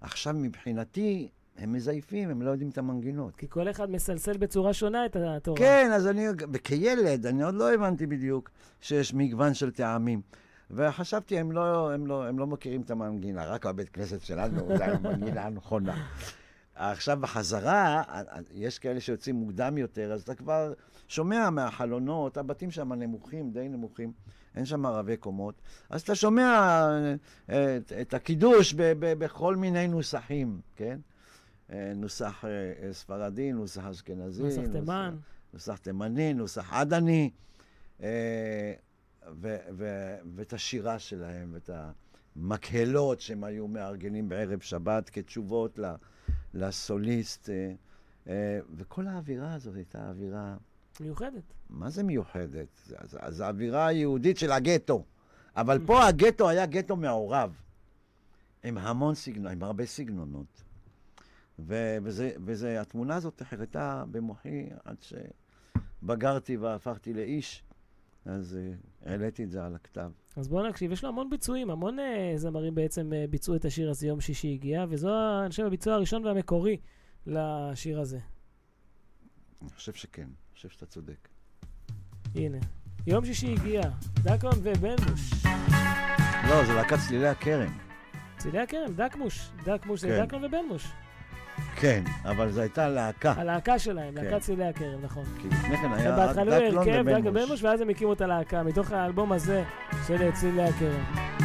עכשיו, מבחינתי, הם מזייפים, הם לא יודעים את המנגינות. כי כל אחד מסלסל בצורה שונה את התורה. כן, אז אני, כילד, אני עוד לא הבנתי בדיוק שיש מגוון של טעמים. וחשבתי, הם לא, הם, לא, הם לא מכירים את המנגינה, רק בבית כנסת שלנו, זה המנגינה הנכונה. עכשיו, בחזרה, יש כאלה שיוצאים מוקדם יותר, אז אתה כבר שומע מהחלונות, הבתים שם נמוכים, די נמוכים, אין שם רבי קומות, אז אתה שומע אה, את, את הקידוש ב, ב, בכל מיני נוסחים, כן? אה, נוסח אה, ספרדי, נוסח אשכנזי. נוסח תימן. נוסח תימני, נוסח עדני, ו- ו- ואת השירה שלהם, ואת המקהלות שהם היו מארגנים בערב שבת כתשובות לסוליסט, וכל האווירה הזאת הייתה אווירה... מיוחדת. מה זה מיוחדת? זה האווירה היהודית של הגטו. אבל פה הגטו היה גטו מעורב, עם המון סגנון, עם הרבה סגנונות. ו- וזה, וזה, התמונה הזאת נחרטה במוחי עד שבגרתי והפכתי לאיש, אז uh, העליתי את זה על הכתב. אז בואו נקשיב, יש לו המון ביצועים, המון uh, זמרים בעצם uh, ביצעו את השיר הזה יום שישי הגיע, וזו, אני חושב, הביצוע הראשון והמקורי לשיר הזה. אני חושב שכן, חושב שאתה צודק. הנה, יום שישי הגיע, דקון ובנמוש. לא, זה להקת צלילי הכרם. צלילי הכרם, דקמוש. דקמוש זה כן. דקון ובנמוש. כן, אבל זו הייתה להקה. הלהקה שלהם, כן. להקת צלילי הכרם, נכון. כי לפני כן היה רק דקלון. ובנמוש, ואז הם הקימו את הלהקה, מתוך האלבום הזה של צלילי הכרם.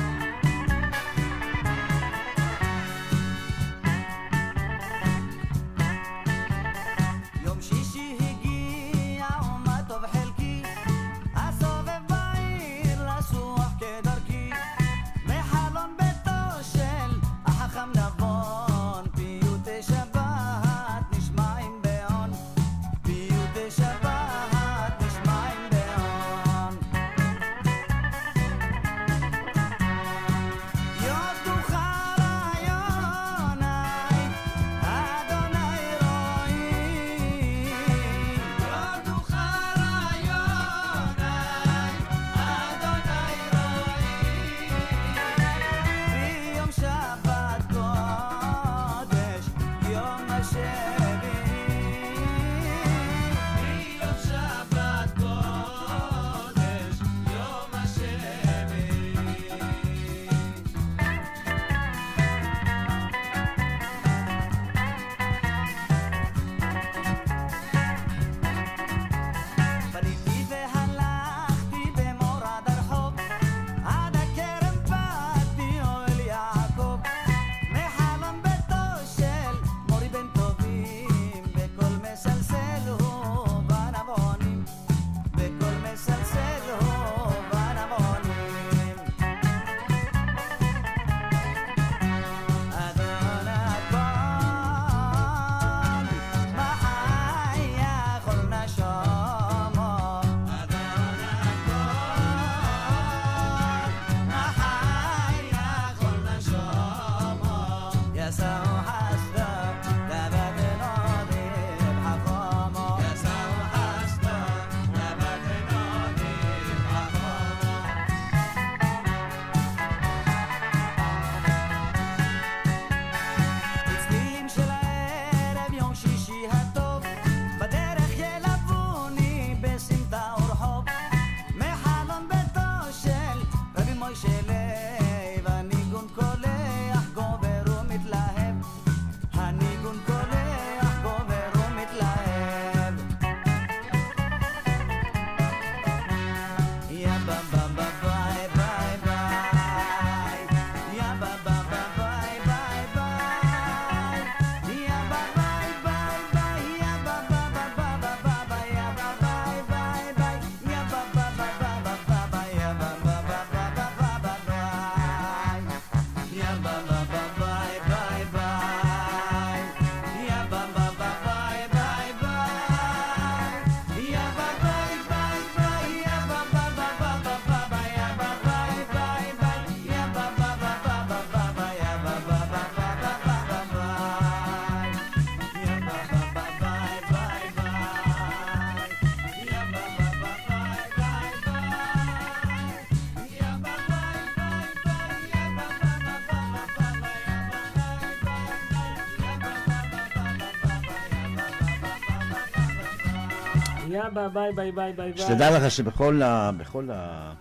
יאבא, ביי ביי ביי ביי. שתדע לך שבכל ה... בכל ה...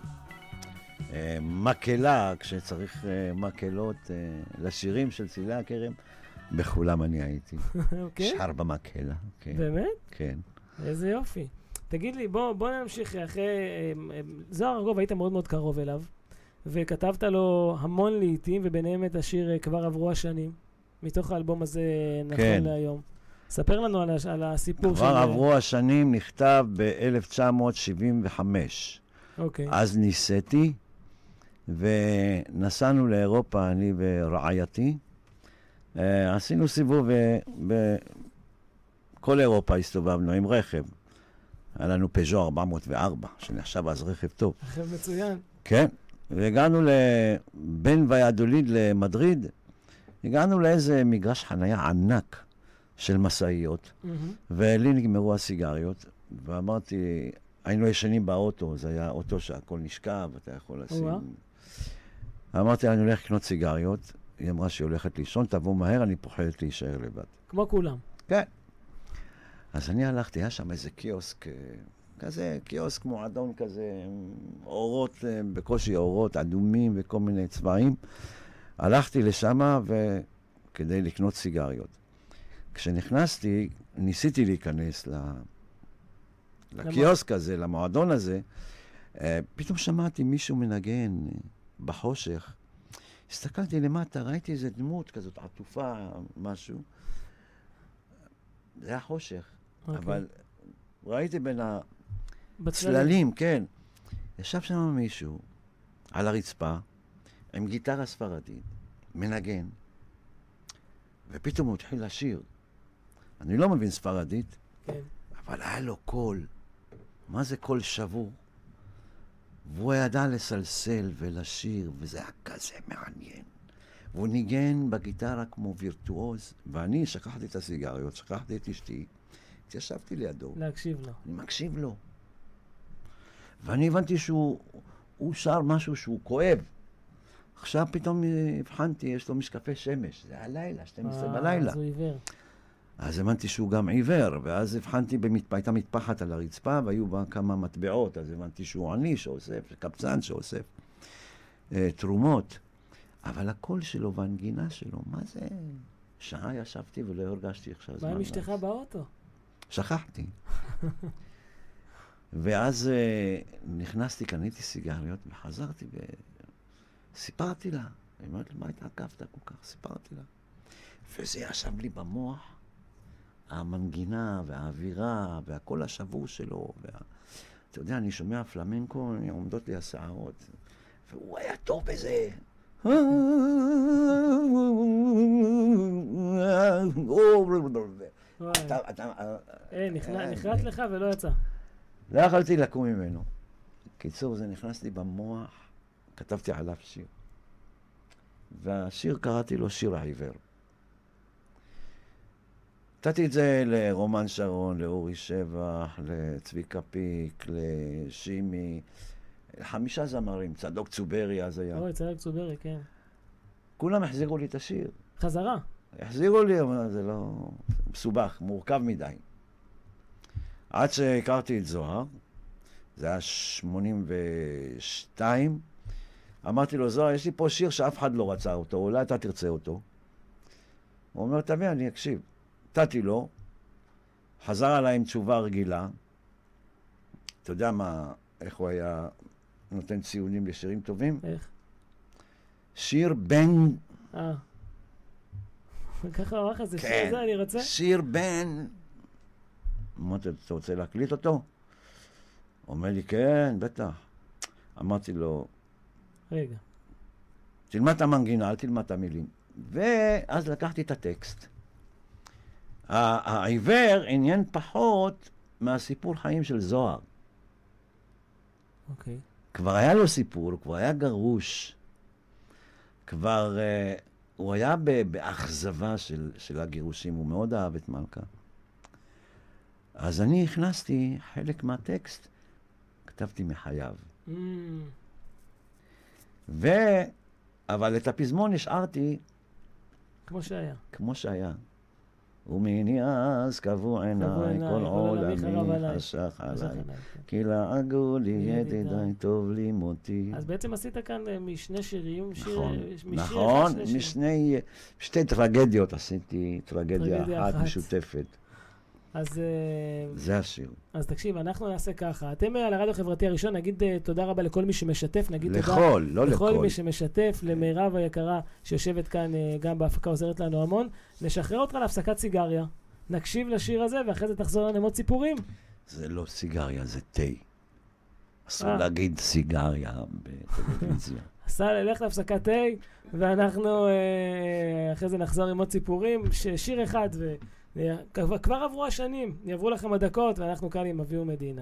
אה, מקהלה, כשצריך אה, מקהלות אה, לשירים של צלילי הכרם, בכולם אני הייתי. *laughs* אוקיי? שר במקהלה, כן. באמת? כן. איזה יופי. תגיד לי, בוא, בוא נמשיך אחרי... זוהר ארגוב, היית מאוד מאוד קרוב אליו, וכתבת לו המון להיטים, וביניהם את השיר "כבר עברו השנים", מתוך האלבום הזה נכון כן. להיום. ספר לנו על, הש- על הסיפור כבר עברו השנים, נכתב ב-1975. אוקיי. אז נישאתי, ונסענו לאירופה, אני ורעייתי. אה, עשינו סיבוב אה, בכל אירופה הסתובבנו עם רכב. היה לנו פז'ו 404, שנחשב אז רכב טוב. עכשיו מצוין. כן, והגענו בין ויאדוליד למדריד, הגענו לאיזה מגרש חנייה ענק של משאיות, מהמם. ולי נגמרו הסיגריות, ואמרתי, היינו ישנים באוטו, זה היה אוטו שהכל נשכב, אתה יכול לשים... או-אה. אמרתי לה, אני הולך לקנות סיגריות. היא אמרה שהיא הולכת לישון, תבוא מהר, אני פוחדת להישאר לבד. כמו כולם. כן. אז אני הלכתי, היה שם איזה קיוסק, אה, כזה קיוסק מועדון כזה, אורות, אה, בקושי אורות אדומים וכל מיני צבעים. הלכתי לשם כדי לקנות סיגריות. כשנכנסתי, ניסיתי להיכנס ל... לקיוסק הזה, למועדון הזה, אה, פתאום שמעתי מישהו מנגן בחושך. הסתכלתי למטה, ראיתי איזה דמות כזאת עטופה, משהו. זה היה חושך, אוקיי. אבל ראיתי בין. הצללים, כן. ישב שם מישהו על הרצפה עם גיטרה ספרדית, מנגן, ופתאום הוא התחיל לשיר. אני לא מבין ספרדית, כן. אבל היה לו קול. מה זה קול שבור? והוא ידע לסלסל ולשיר, וזה היה כזה מעניין. והוא ניגן בגיטרה כמו וירטואוז, ואני שכחתי את הסיגריות, שכחתי את אשתי, התיישבתי לידו, להקשיב לו. אני מקשיב לו. ואני הבנתי שהוא הוא שר משהו שהוא כואב. עכשיו פתאום הבחנתי, יש לו משקפי שמש, זה הלילה, 12 אה, בלילה. אז הוא עיוור. אז הבנתי שהוא גם עיוור, ואז הבחנתי, במת... הייתה מטפחת על הרצפה, והיו בה כמה מטבעות, אז הבנתי שהוא עני שאוסף, קבצן שאוסף אה, תרומות. אבל הקול שלו והנגינה שלו, מה זה? שעה ישבתי ולא הרגשתי איך שהזמן... מה עם. אשתך באוטו? שכחתי. *laughs* ואז אה, נכנסתי, קניתי סיגריות, וחזרתי וסיפרתי לה. היא אומרת לי, מה התעכבת כל כך? סיפרתי לה. וזה ישב לי במוח, המנגינה והאווירה והקול השבור שלו. וה... אתה יודע, אני שומע פלמנקו, עומדות לי השערות. והוא היה טוב בזה. אה, נכנע- אה, נחרט לך ולא יצא. לא יכולתי לקום ממנו. קיצור, זה נכנס לי במוח, כתבתי עליו שיר. והשיר, קראתי לו שיר העיוור. נתתי את זה לרומן שרון, לאורי שבח, לצביקה פיק, לשימי, חמישה זמרים, צדוק צוברי אז היה. אוי, צלק צוברי, כן. כולם החזירו לי את השיר. חזרה. החזירו לי, אבל זה לא... מסובך, מורכב מדי. עד שהכרתי את זוהר, זה היה 82, אמרתי לו, זוהר, יש לי פה שיר שאף אחד לא רצה אותו, אולי אתה תרצה אותו. הוא אומר, תביא, אני אקשיב. נתתי לו, חזר עליי עם תשובה רגילה. אתה יודע מה, איך הוא היה נותן ציונים לשירים טובים? איך? שיר בן אה. *laughs* ככה הוא אמר לך, זה כן. שיר זה, אני רוצה? שיר בן... אמרתי לו, אתה רוצה להקליט אותו? אומר לי, כן, בטח. אמרתי לו, רגע. תלמד את המנגינה, אל תלמד את המילים. ואז לקחתי את הטקסט. העיוור עניין פחות מהסיפור חיים של זוהר. אוקיי. כבר היה לו סיפור, הוא כבר היה גרוש. כבר... אה, הוא היה באכזבה של, של הגירושים, הוא מאוד אהב את מלכה. אז אני הכנסתי חלק מהטקסט, כתבתי מחייו. Mm, ו... אבל את הפזמון השארתי כמו שהיה. כמו שהיה. ומני אז קבעו עיניי, כל עולמי. חשך עליי. כן. כי לעגו לי ידידיי. טוב לי מותי. אז בעצם עשית כאן אה, משני שירים, שיר, נכון, אה, נכון. משני, שתי טרגדיות עשיתי, טרגדיה אחת. משותפת. אז, אה, זה השיר. אז תקשיב, אנחנו נעשה ככה. אתם אה, על הרדיו החברתי הראשון, נגיד אה, תודה רבה לכל מי שמשתף, נגיד תודה לכל, לא לכל לכל. מי שמשתף, למירב היקרה שיושבת כאן גם בהפקה, עוזרת לנו המון. נשחרר אותך להפסקת סיגריה, נקשיב לשיר הזה, ואחרי זה תחזור לנו עם עוד סיפורים. זה לא סיגריה, זה תה. אסור. להגיד סיגריה בטלוויזיה. *laughs* סל, לך להפסקת תה, ואנחנו אחרי זה נחזור עם עוד סיפורים. שיר אחד, וכבר כבר עברו השנים, יעברו לכם הדקות, ואנחנו כאן עם אביהו מדינה.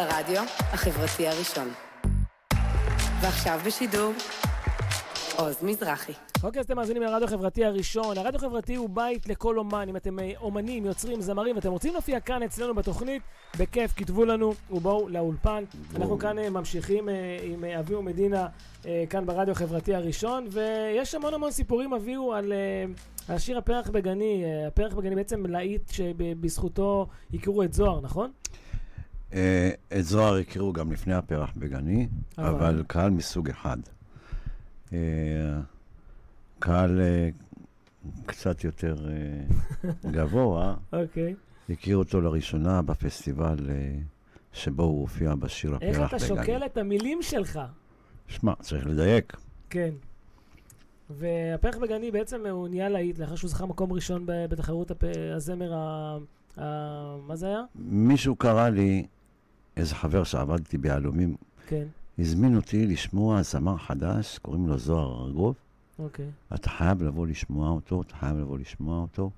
מאזינים לרדיו החברתי הראשון. ועכשיו בשידור, עוז מזרחי. אוקיי, אז אתם מאזינים לרדיו החברתי הראשון. הרדיו החברתי הוא בית לכל אומן. אם אתם אה, אומנים, יוצרים, זמרים, ואתם רוצים להופיע כאן אצלנו בתוכנית, בכיף, כתבו לנו ובואו לאולפן. אנחנו כאן אה, ממשיכים אה, עם אביהו מדינה כאן ברדיו החברתי הראשון, ויש המון המון סיפורים, אביהו, על, על השיר הפרח בגני. הפרח בגני בעצם להיט שבזכותו הכירו את זוהר, נכון? אה, את זוהר הכירו גם לפני הפרח בגני, אבל? אבל קהל מסוג אחד. אה, קהל אה, קצת יותר *laughs* גבוה, אוקיי. הכיר אותו לראשונה בפסטיבל שבו הוא הופיע בשיר הפרח איך בגני. אתה שוקל את המילים שלך? שמע, צריך לדייק. כן. והפרח בגני בעצם הוא נהיה להיט לאחר שהוא זכה מקום ראשון בתחרות הפ... הזמר ה... ה... מה זה היה? מישהו קרא לי, איזה חבר שעבדתי ביהלומים, כן, הזמין אותי לשמוע זמר חדש, קוראים לו זוהר ארגוב. אוקיי. אתה חייב לבוא לשמוע אותו, אתה חייב לבוא לשמוע אותו.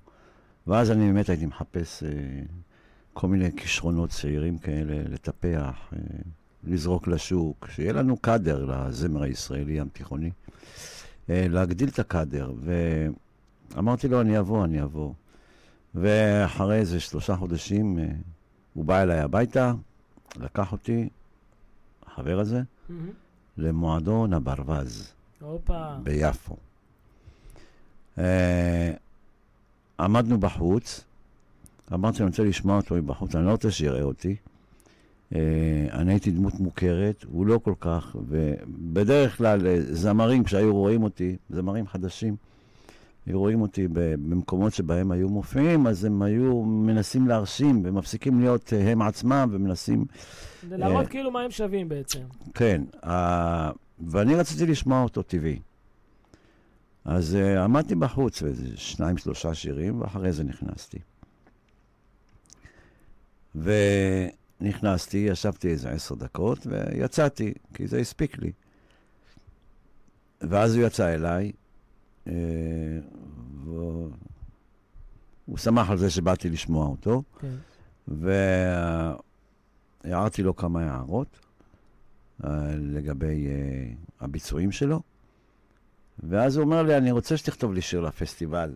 ואז אני באמת הייתי מחפש אה, כל מיני כישרונות צעירים כאלה, לטפח, אה, לזרוק לשוק, שיהיה לנו קאדר לזמר הישראלי התיכוני, אה, להגדיל את הקאדר. ואמרתי לו, אני אבוא, אני אבוא. ואחרי איזה שלושה חודשים, אה, הוא בא אליי הביתה, לקח אותי, החבר הזה, מהמם. למועדון הברווז. הופה. ביפו. אה, עמדנו בחוץ, אמרתי, אני רוצה לשמוע אותו מבחוץ, אני לא רוצה שיראה אותי. אה, אני הייתי דמות מוכרת, הוא לא כל כך, ובדרך כלל אה, זמרים, כשהיו רואים אותי, זמרים חדשים, היו רואים אותי במקומות שבהם היו מופיעים, אז הם היו מנסים להרשים, ומפסיקים להיות אה, הם עצמם, ומנסים להראות אה, כאילו מה הם שווים בעצם. כן, ואני רציתי לשמוע אותו טבעי. אז uh, עמדתי בחוץ, איזה שניים, שלושה שירים, ואחרי זה נכנסתי. ונכנסתי, ישבתי איזה עשר דקות, ויצאתי, כי זה הספיק לי. ואז הוא יצא אליי, והוא הוא שמח על זה שבאתי לשמוע אותו. כן. והערתי לו כמה הערות אה, לגבי אה, הביצועים שלו, ואז הוא אומר לי, אני רוצה שתכתוב לי שיר לפסטיבל,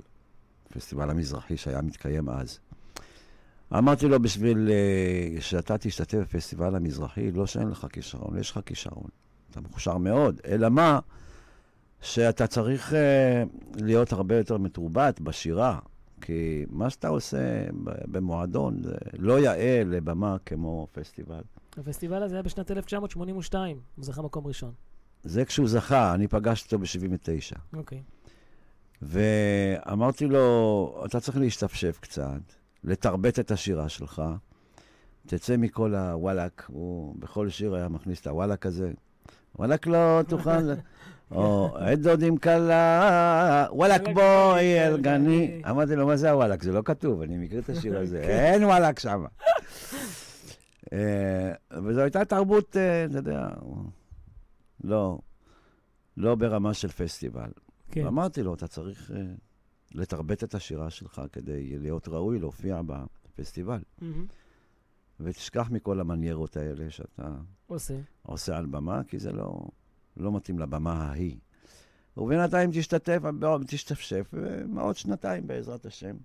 פסטיבל המזרחי שהיה מתקיים אז. אמרתי לו, בשביל אה, שאתה תשתתף בפסטיבל המזרחי, לא שאין לך כישרון, יש לך כישרון. אתה מוכשר מאוד, אלא מה? שאתה צריך אה, להיות הרבה יותר מתורבת בשירה. כי מה שאתה עושה במועדון זה לא יאה לבמה כמו פסטיבל. הפסטיבל הזה היה בשנת 1982, הוא זכה מקום ראשון. זה כשהוא זכה, אני פגשתי אותו ב-79. אוקיי. ואמרתי לו, אתה צריך להשתפשף קצת, לתרבט את השירה שלך, תצא מכל הוואלאק, הוא בכל שיר היה מכניס את הוואלאק הזה. וואלאק לא תוכל... *laughs* או עד דודים קלה, וואלאק בואי אל גני. אמרתי לו, מה זה הוואלאק? זה לא כתוב, אני מכיר את השיר הזה, אין וואלאק שם. אה, וזו הייתה תרבות, אה, אתה יודע, לא, לא ברמה של פסטיבל. כן. אמרתי לו, אתה צריך אה, לתרבט את השירה שלך כדי להיות ראוי להופיע בפסטיבל. ותשכח מכל המניירות האלה שאתה. עושה על במה, כי זה לא, לא מתאים לבמה ההיא. ובינתיים תשתתף, תשתפשף, עוד שנתיים בעזרת השם.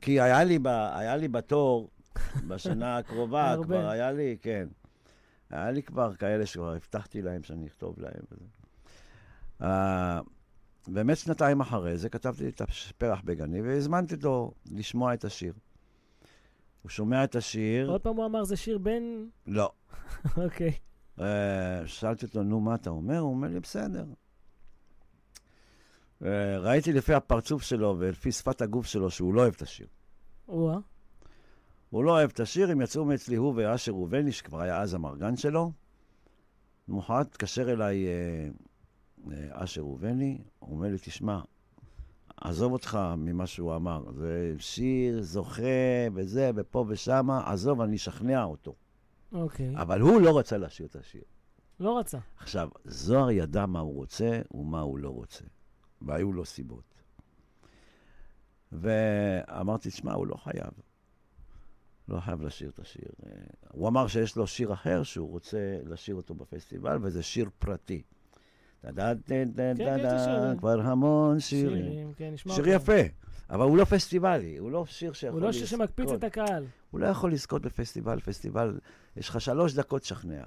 כי היה לי, ב, היה לי בתור, בשנה *laughs* הקרובה. כבר היה לי, כן. היה לי כבר כאלה שכבר הבטחתי להם שאני אכתוב להם. Uh, באמת שנתיים אחרי זה כתבתי את הפרח בגני והזמנתי אותו לשמוע את השיר. הוא שומע את השיר, עוד פעם הוא אמר, זה שיר בן... לא. *laughs* אוקיי. Uh, שאלתי אותו, נו, מה אתה אומר? הוא אומר לי, בסדר. Uh, ראיתי לפי הפרצוף שלו ולפי שפת הגוף שלו שהוא לא אוהב את השיר. או-אה. הוא לא אוהב את השיר, הם יצאו מאצלי, הוא ואשר ראובני, שכבר היה אז המרגן שלו. למחרת התקשר אליי אה, אה, אשר ראובני, הוא אומר לי, תשמע, עזוב אותך ממה שהוא אמר, זה שיר זוכה וזה, ופה ושמה, עזוב, אני אשכנע אותו. אוקיי. אבל הוא לא רצה לשיר את השיר. לא רצה. עכשיו, זוהר ידע מה הוא רוצה ומה הוא לא רוצה, והיו לו סיבות. ואמרתי, תשמע, הוא לא חייב. לא חייב לשיר את השיר. הוא אמר שיש לו שיר אחר שהוא רוצה לשיר אותו בפסטיבל, וזה שיר פרטי. כן, טה-דה, שיר. כבר המון שירים. כן, שיר. יפה, אבל הוא לא פסטיבלי, הוא לא שיר שיכול הוא לא שיר שמקפיץ לזכות. את הקהל. הוא לא יכול לזכות בפסטיבל. פסטיבל, יש לך שלוש דקות לשכנע.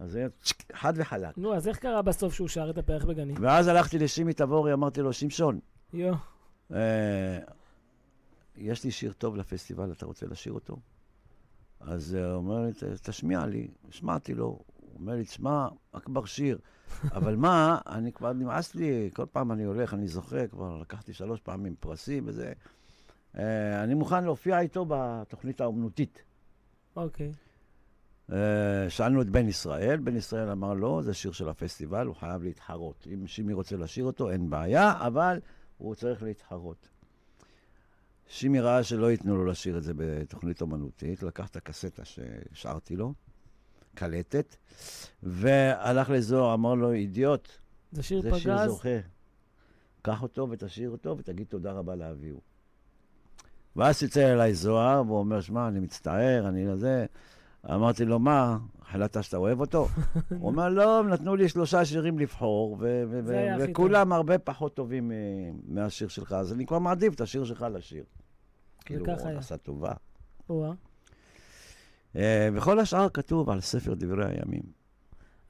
אז זה חד וחלק. נו, אז איך קרה בסוף שהוא שר את הפרח בגני? ואז הלכתי לשימי תבורי, אמרתי לו, שמשון, יו, אה, יש לי שיר טוב לפסטיבל, אתה רוצה לשיר אותו? אז אה, הוא אומר לי, "ת- תשמיע לי. השמעתי לו. הוא אומר לי, תשמע, אכבר שיר. *laughs* אבל מה, אני כבר נמאס לי, כל פעם אני הולך, אני זוכה, כבר לקחתי שלוש פעמים פרסים וזה. אה, אני מוכן להופיע איתו בתוכנית האומנותית. אוקיי. אה, שאלנו את בן ישראל, בן ישראל אמר לא, זה שיר של הפסטיבל, הוא חייב להתחרות. אם שימי רוצה לשיר אותו, אין בעיה, אבל הוא צריך להתחרות. שימי ראה שלא ייתנו לו לשיר את זה בתוכנית אומנותית, לקח את הקסטה שהשארתי לו, קלטת, והלך לזוהר, אמר לו, אידיוט, זה שיר זה שיר פגז. זוכה. קח אותו ותשאיר אותו ותגיד תודה רבה לאביהו. ואז צלצל אליי זוהר, והוא אומר, שמע, אני מצטער, אני לזה. אמרתי לו, מה, החלטת שאתה אוהב אותו? *laughs* הוא אומר, לא, נתנו לי שלושה שירים לבחור, זה וכולם הרבה פחות טובים אה, מהשיר שלך, אז אני כבר מעדיף את השיר שלך לשיר. כאילו, הוא. עשה טובה. אה, וכל השאר כתוב על ספר דברי הימים.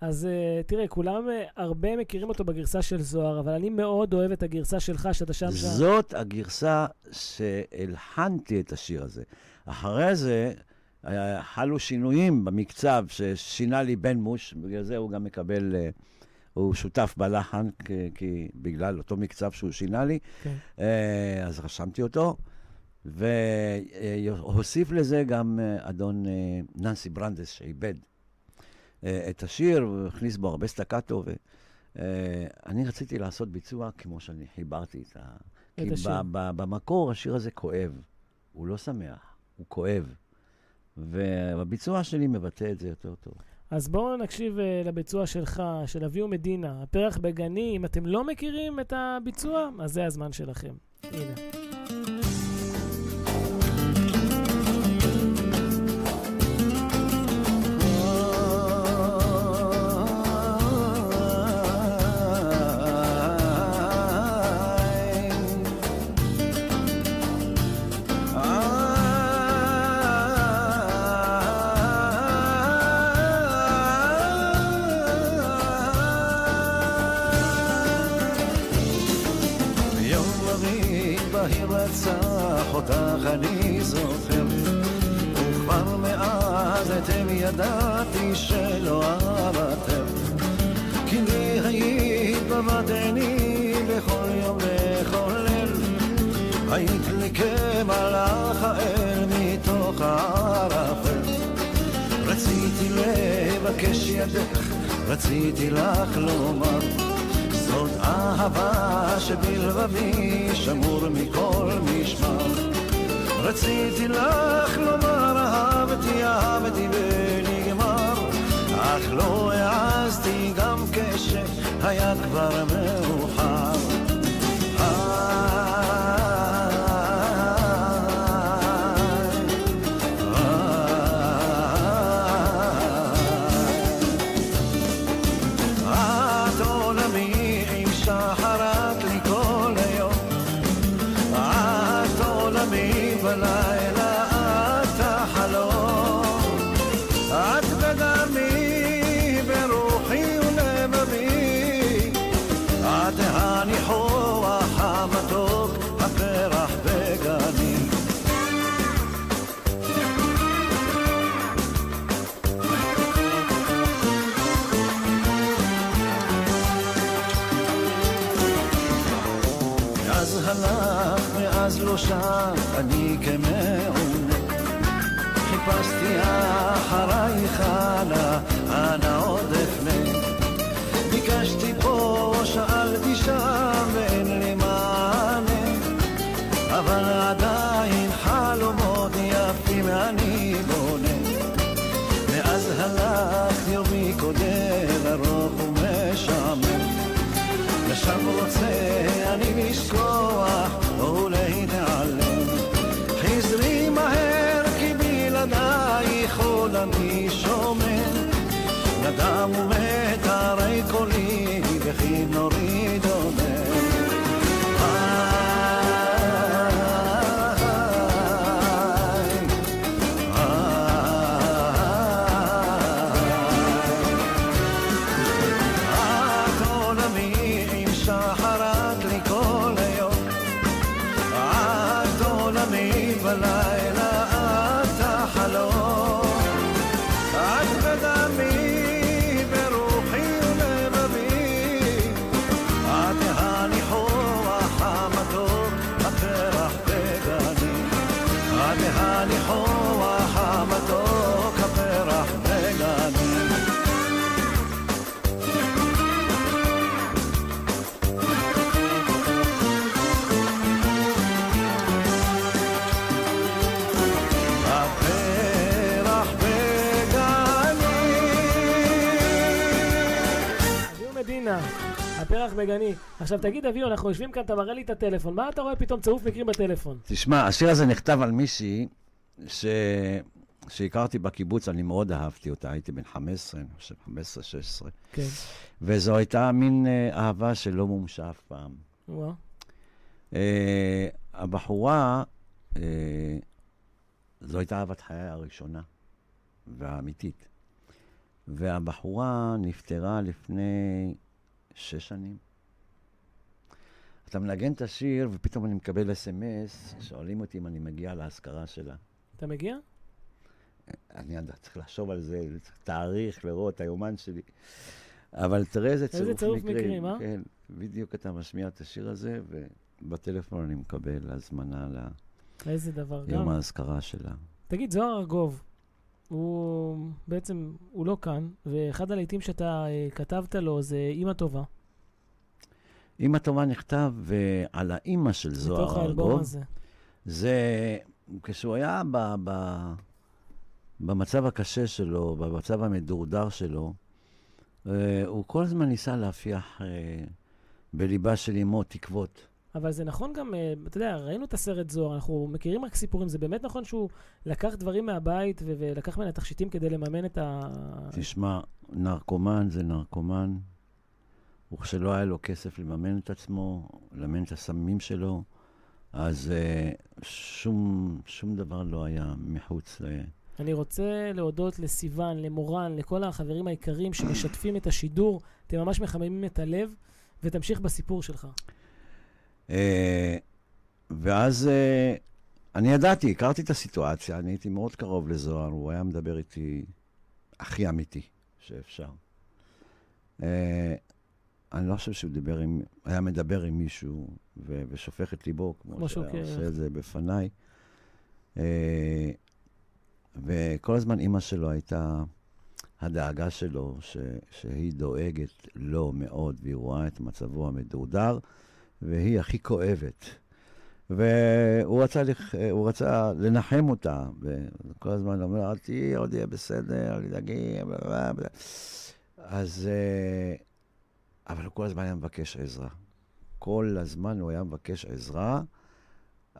אז uh, תראה, כולם, uh, הרבה מכירים אותו בגרסה של זוהר, אבל אני מאוד אוהב את הגרסה שלך, שאתה שם שם. זאת הגרסה שהלחנתי את השיר הזה. אחרי זה אה, חלו שינויים במקצב ששינה לי בן מוש, בגלל זה הוא גם מקבל, אה, הוא שותף בלחן, כי, כי בגלל אותו מקצב שהוא שינה לי, כן. אה, אז רשמתי אותו. והוסיף לזה גם אדון ננסי ברנדס, שאיבד את השיר, הוא הכניס בו הרבה סטקטו, ואני רציתי לעשות ביצוע כמו שאני חיברתי את ה... כי השיר. ב- ב- במקור השיר הזה כואב, הוא לא שמח, הוא כואב. והביצוע שלי מבטא את זה יותר טוב. אז בואו נקשיב uh, לביצוע שלך, של אביהו מדינה, הפרח בגני. אם אתם לא מכירים את הביצוע, אז זה הזמן שלכם. הנה. רציתי לך לומר זאת אהבה שבלבבי שמור מכל משמר. רציתי לך לומר אהבתי, אהבתי ונגמר. אך לא העזתי גם כשהיה כבר מאוחר הפרח בגני. עכשיו תגיד, אביהו, אנחנו יושבים כאן, אתה מראה לי את הטלפון, מה אתה רואה פתאום צירוף מקרים בטלפון? תשמע, השיר הזה נכתב על מישהי ש... שהכרתי בקיבוץ, אני מאוד אהבתי אותה, הייתי בן 15, אני חושב 15-16, כן. וזו הייתה מין אה, אהבה שלא מומשה אף פעם. וואו. אה, הבחורה, אה, זו הייתה אהבת חיי הראשונה והאמיתית. והבחורה נפטרה לפני שש שנים. אתה מנגן את השיר, ופתאום אני מקבל אס.אם.אס, שואלים אותי אם אני מגיע לאזכרה שלה. אתה מגיע? אני יודע, צריך לחשוב על זה, צריך תאריך, לראות היומן שלי. אבל תראה איזה צירוף צירוף מקרים. מקרים, אה? כן, בדיוק אתה משמיע את השיר הזה, ובטלפון אני מקבל הזמנה איזה דבר גם. האזכרה שלה. תגיד, זוהר ארגוב, הוא בעצם, הוא לא כאן, ואחד הלעיתים שאתה אה, כתבת לו זה אימא טובה. אמא טובה נכתב אה, על האימא של זוהר מתוך האלבום ארגוב. הזה. זה כשהוא היה ב, ב, במצב הקשה שלו, במצב המדורדר שלו, אה, הוא כל הזמן ניסה להפיח בליבה של אמו תקוות. אבל זה נכון גם, אה, אתה יודע, ראינו את הסרט זוהר, אנחנו מכירים רק סיפורים, זה באמת נכון שהוא לקח דברים מהבית ו- ולקח ממנה תכשיטים כדי לממן את ה... תשמע, נרקומן זה נרקומן, וכשלא היה לו כסף לממן את עצמו, לממן את הסמים שלו, אז אה, שום, שום דבר לא היה מחוץ ל... אני רוצה להודות לסיון, למורן, לכל החברים היקרים שמשתפים את השידור. אתם ממש מחממים את הלב, ותמשיך בסיפור שלך. אה, ואז אה, אני ידעתי, הכרתי את הסיטואציה, אני הייתי מאוד קרוב לזוהר, הוא היה מדבר איתי הכי אמיתי שאפשר. אה, אני לא חושב שהוא דיבר עם, היה מדבר עם מישהו ו- ושופך את ליבו, כמו שהוא כן. עושה את זה בפניי. וכל הזמן אימא שלו הייתה הדאגה שלו, ש- שהיא דואגת לו מאוד, והיא רואה את מצבו המדורדר, והיא הכי כואבת. והוא רצה. הוא רצה לנחם אותה, וכל הזמן אומר, אל תהיי, עוד יהיה בסדר, אל תדאגי, בלה, בלה, בלה." אז... אה, אבל הוא כל הזמן היה מבקש עזרה. כל הזמן הוא היה מבקש עזרה,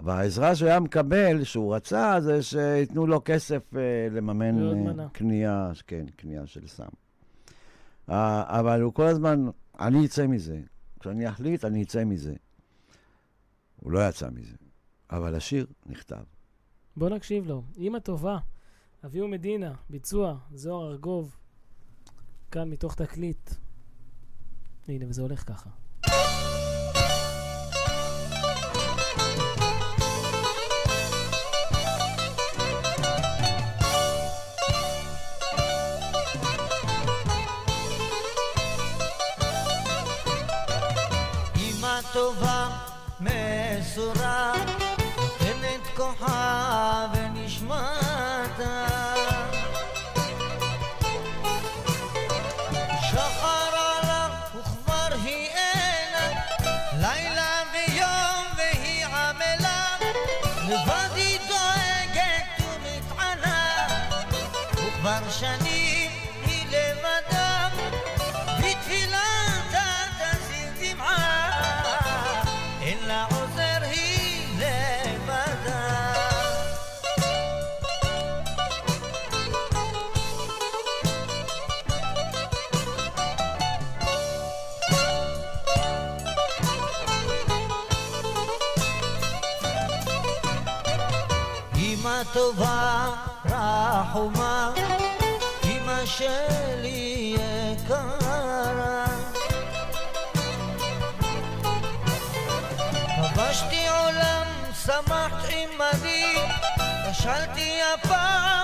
והעזרה שהוא היה מקבל, שהוא רצה, זה שייתנו לו כסף אה, לממן. קנייה, כן, קנייה של סם. אה, אבל הוא כל הזמן, אני אצא מזה. כשאני אחליט, אני אצא מזה. הוא לא יצא מזה, אבל השיר נכתב. בוא נקשיב לו. אימא טובה, אביהו מדינה, ביצוע, זוהר ארגוב, כאן מתוך תקליט. הנה, וזה הולך ככה. רחומה, אמא שלי יקרה. כבשתי עולם, שמחת עמדי, כשלתי הפעם,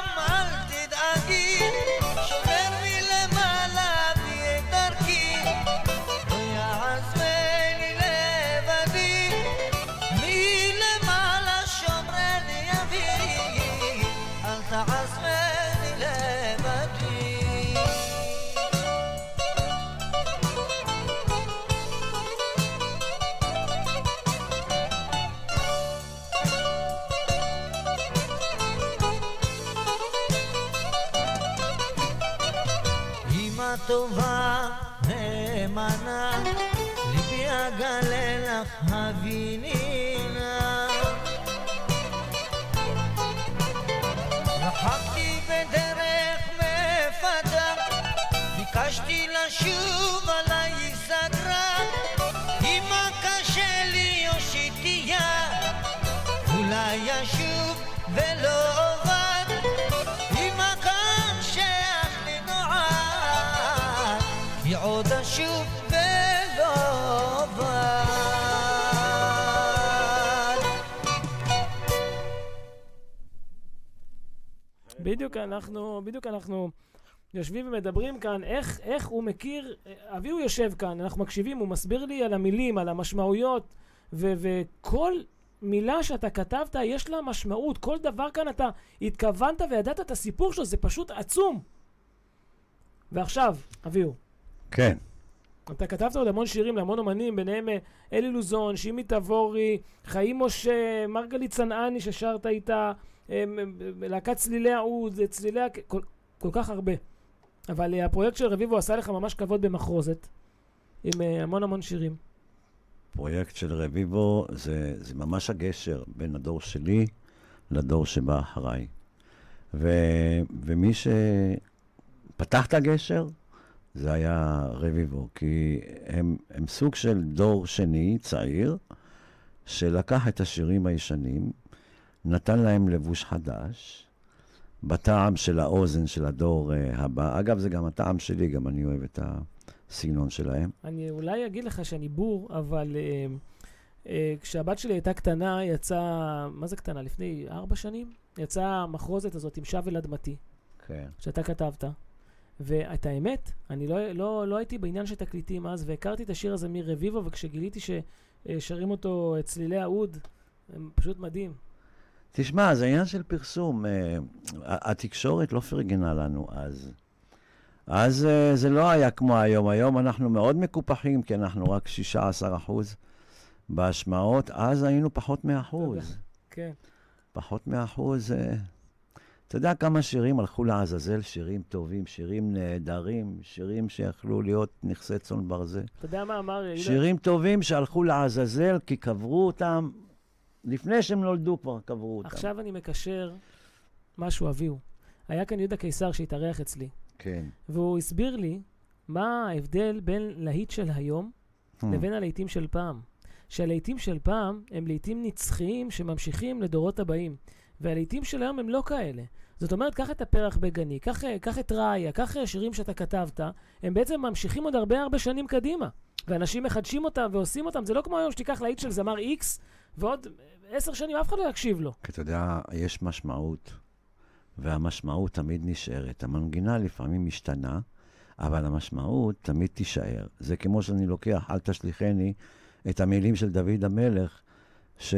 טובה, נאמנה, ליבי אגלה לך הביני נא. רחקתי בדרך מפתה, ביקשתי לשוב עליי סגרה. אמא קשה לי הושיטי יד, אולי ישוב ולא בדיוק אנחנו, בדיוק אנחנו יושבים ומדברים כאן, איך, איך הוא מכיר, אבי הוא יושב כאן, אנחנו מקשיבים, הוא מסביר לי על המילים, על המשמעויות, ו, וכל מילה שאתה כתבת, יש לה משמעות. כל דבר כאן אתה התכוונת וידעת את הסיפור שלו, זה פשוט עצום. ועכשיו, אביהו, כן. אתה כתבת עוד המון שירים להמון אומנים, ביניהם אה, אלי לוזון, שימי תבורי, חיים משה, מרגלית צנעני ששרת איתה, להקת צלילי העוד, צלילי... כל, כל כך הרבה. אבל אה, הפרויקט של רביבו עשה לך ממש כבוד במחרוזת, עם אה, המון המון שירים. פרויקט של רביבו זה, זה ממש הגשר בין הדור שלי לדור שבא אחריי. ו, ומי שפתח את הגשר זה היה רביבו, כי הם, הם סוג של דור שני, צעיר, שלקח את השירים הישנים, נתן להם לבוש חדש, בטעם של האוזן של הדור uh, הבא. אגב, זה גם הטעם שלי, גם אני אוהב את הסגנון שלהם. אני אולי אגיד לך שאני בור, אבל אה, אה, כשהבת שלי הייתה קטנה, יצאה, מה זה קטנה? לפני ארבע שנים? יצאה המחרוזת הזאת עם שב אל אדמתי. כן. שאתה כתבת. ואת האמת, אני לא, לא, לא הייתי בעניין של תקליטים אז, והכרתי את השיר הזה מרביבו, וכשגיליתי ששרים אותו את צלילי האוד, הם פשוט מדהים. תשמע, זה עניין של פרסום. אה, התקשורת לא פרגנה לנו אז. אז אה, זה לא היה כמו היום. היום אנחנו מאוד מקופחים, כי אנחנו רק 16 אחוז בהשמעות. אז היינו פחות מאחוז. כן. פחות מאחוז. אה, אתה יודע כמה שירים הלכו לעזאזל? שירים טובים, שירים נהדרים, שירים שיכלו להיות נכסי צאן ברזל. אתה יודע מה אמר? שירים טובים שהלכו לעזאזל כי קברו אותם, לפני שהם נולדו כבר קברו אותם. עכשיו אני מקשר משהו, אביהו. היה כאן יהודה קיסר שהתארח אצלי, כן. והוא הסביר לי מה ההבדל בין להיט של היום Hmm. לבין הלהיטים של פעם. שהלהיטים של פעם הם להיטים נצחיים שממשיכים לדורות הבאים, והלהיטים של היום הם לא כאלה. זאת אומרת, קח את הפרח בגני, קח, קח את ראיה, קח שירים שאתה כתבת, הם בעצם ממשיכים עוד הרבה הרבה שנים קדימה. ואנשים מחדשים אותם ועושים אותם, זה לא כמו היום שתיקח להיט של זמר X, ועוד עשר שנים אף אחד לא יקשיב לו. כי אתה יודע, יש משמעות, והמשמעות תמיד נשארת. המנגינה לפעמים משתנה, אבל המשמעות תמיד תישאר. זה כמו שאני לוקח, אל תשליכני, את המילים של דוד המלך, ש...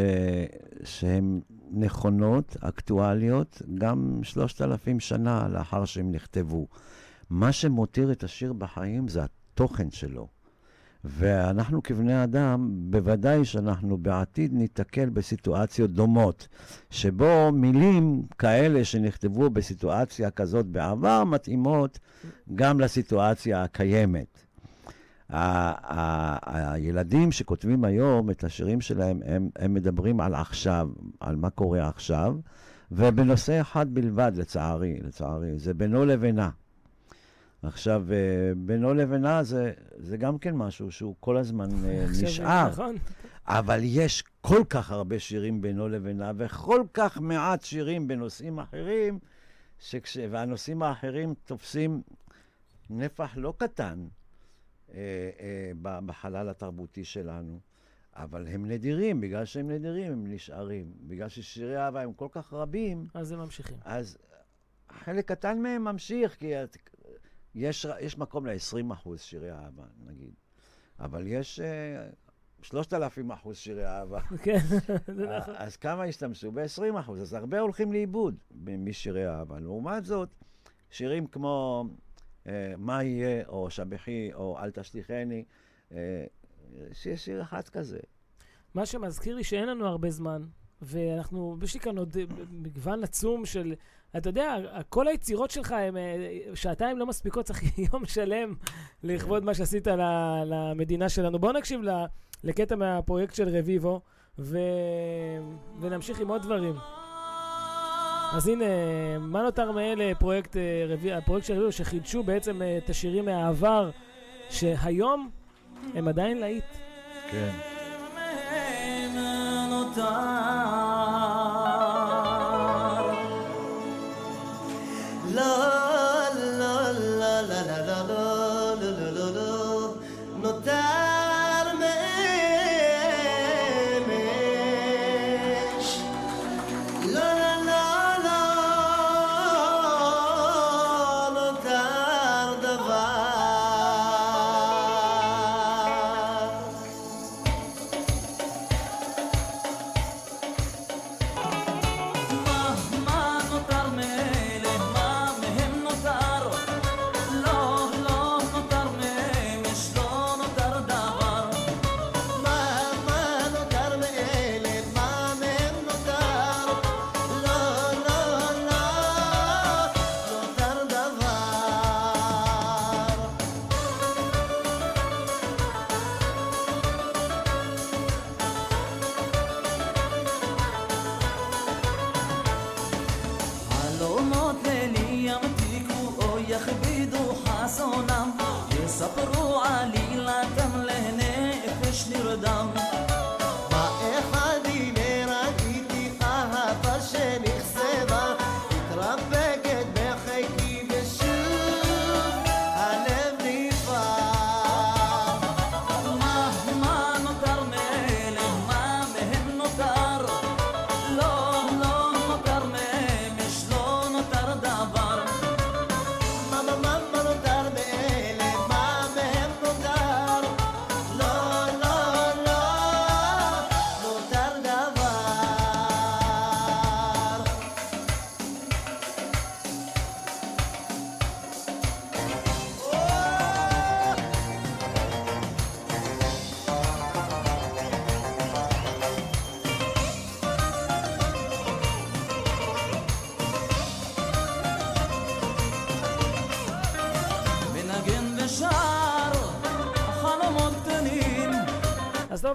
שהן נכונות, אקטואליות, גם שלושת אלפים שנה לאחר שהם נכתבו. מה שמותיר את השיר בחיים זה התוכן שלו. ואנחנו כבני אדם, בוודאי שאנחנו בעתיד ניתקל בסיטואציות דומות, שבו מילים כאלה שנכתבו בסיטואציה כזאת בעבר, מתאימות גם לסיטואציה הקיימת. הילדים שכותבים היום את השירים שלהם, הם, הם מדברים על עכשיו, על מה קורה עכשיו, ובנושא אחד בלבד, לצערי, לצערי, זה בינו לבינה. עכשיו, אה, בינו לבינה זה, זה גם כן משהו שהוא כל הזמן אה, עכשיו, נשאר. נכון. אבל יש כל כך הרבה שירים בינו לבינה, וכל כך מעט שירים בנושאים אחרים, שכש... והנושאים האחרים תופסים נפח לא קטן אה, אה, בחלל התרבותי שלנו. אבל הם נדירים, בגלל שהם נדירים הם נשארים. בגלל ששירי אהבה הם כל כך רבים, אז הם ממשיכים. אז חלק קטן מהם ממשיך, כי יש, יש מקום ל-20 אחוז שירי אהבה, נגיד. אבל יש אה, 3,000 אחוז שירי אהבה. *laughs* כן, זה *laughs* נכון. אז כמה השתמשו? ב-20 אחוז. אז הרבה הולכים לאיבוד משירי אהבה. לעומת זאת, שירים כמו אה, מה יהיה, או שבחי, או אל תשליכני, אה, שיש שיר אחד כזה. מה שמזכיר לי שאין לנו הרבה זמן, ואנחנו, יש לי כאן עוד אה, מגוון עצום של, אתה יודע, כל היצירות שלך הם, אה, שעתיים לא מספיקות, צריך *laughs* יום שלם לכבוד מה שעשית למדינה שלנו. בואו נקשיב לקטע מהפרויקט של רביבו, ו... ונמשיך עם עוד דברים. אז הנה, מה נותר מאלה, פרויקט, אה, רבי... הפרויקט של רביבו, שחידשו בעצם אה, את השירים מהעבר, שהיום הם עדיין להיט. כן.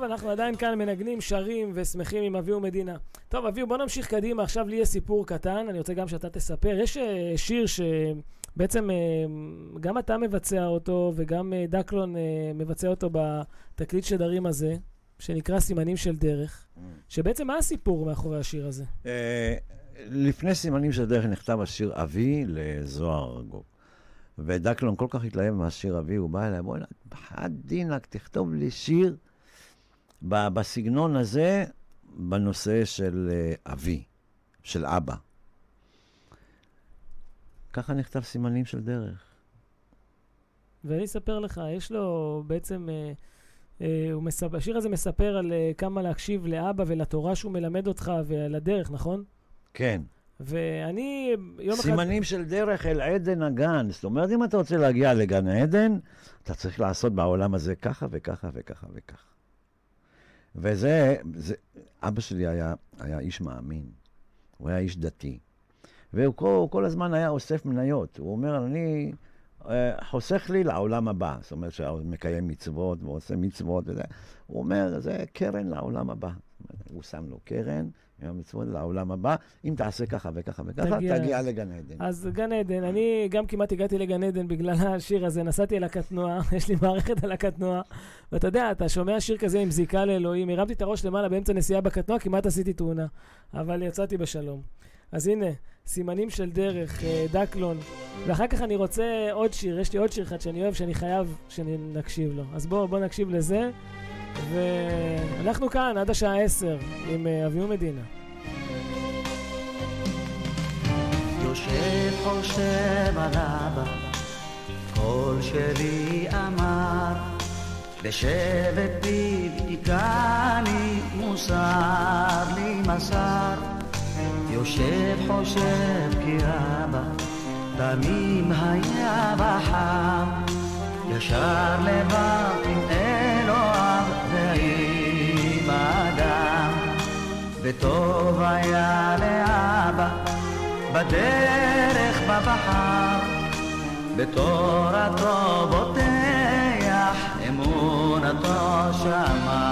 אנחנו עדיין כאן מנגנים, שרים ושמחים עם אביהו מדינה. טוב, אביהו, בוא נמשיך קדימה. עכשיו לי יש סיפור קטן, אני רוצה גם שאתה תספר. יש אה, שיר שבעצם אה, גם אתה מבצע אותו וגם אה, דקלון מבצע אותו בתקליט שדרים הזה, שנקרא סימנים של דרך, שבעצם מה הסיפור מאחורי השיר הזה? לפני סימנים של דרך נכתב השיר אבי לזוהר ארגוב. ודקלון כל כך התלהב מהשיר אבי, הוא בא אליי, בוא'נה, בחד דינק, תכתוב לי שיר בסגנון הזה, בנושא של אה, אבי, של אבא. ככה נכתב סימנים של דרך. ואני אספר לך, יש לו בעצם, אה, אה, הוא מספר, השיר הזה מספר על אה, כמה להקשיב לאבא ולתורה שהוא מלמד אותך ועל הדרך, נכון? כן. ואני יום אחד... סימנים של דרך אל עדן הגן. זאת אומרת, אם אתה רוצה להגיע לגן העדן, אתה צריך לעשות בעולם הזה ככה וככה וככה וככה. וזה, זה, אבא שלי היה, היה איש מאמין, הוא היה איש דתי. והוא כל, כל הזמן היה אוסף מניות. הוא אומר, אני אה, חוסך לי לעולם הבא. זאת אומרת שהוא מקיים מצוות ועושה מצוות וזה. הוא אומר, זה קרן לעולם הבא. הוא שם לו קרן, המצוות לעולם הבא, אם תעשה ככה וככה וככה, תגיע- תגיע לגן עדן. אז גן עדן, אני גם כמעט הגעתי לגן עדן בגלל השיר הזה, נסעתי על הקטנוע, *laughs* יש לי מערכת על הקטנוע, ואתה יודע, אתה שומע שיר כזה עם זיקה לאלוהים, הרמתי את הראש למעלה באמצע נסיעה בקטנוע, כמעט עשיתי תאונה, אבל יצאתי בשלום. אז הנה, סימנים של דרך, אה, דקלון, ואחר כך אני רוצה עוד שיר, יש לי עוד שיר אחד שאני אוהב, שאני חייב שנקשיב לו. אז בואו, בואו נקשיב לזה, ואנחנו כאן עד השעה 10 עם אה, אביהו מדינה. יושב חושב על אבא, קול שלי אמר, בשבט היכני מוסר לי מסר. יושב חושב כי אבא, תמים היה וחם, ישר לבב עם אלוהיו ועם אדם. וטוב היה לאבא בדרך בה בחר, בתורתו בוטח, אמונתו שמר.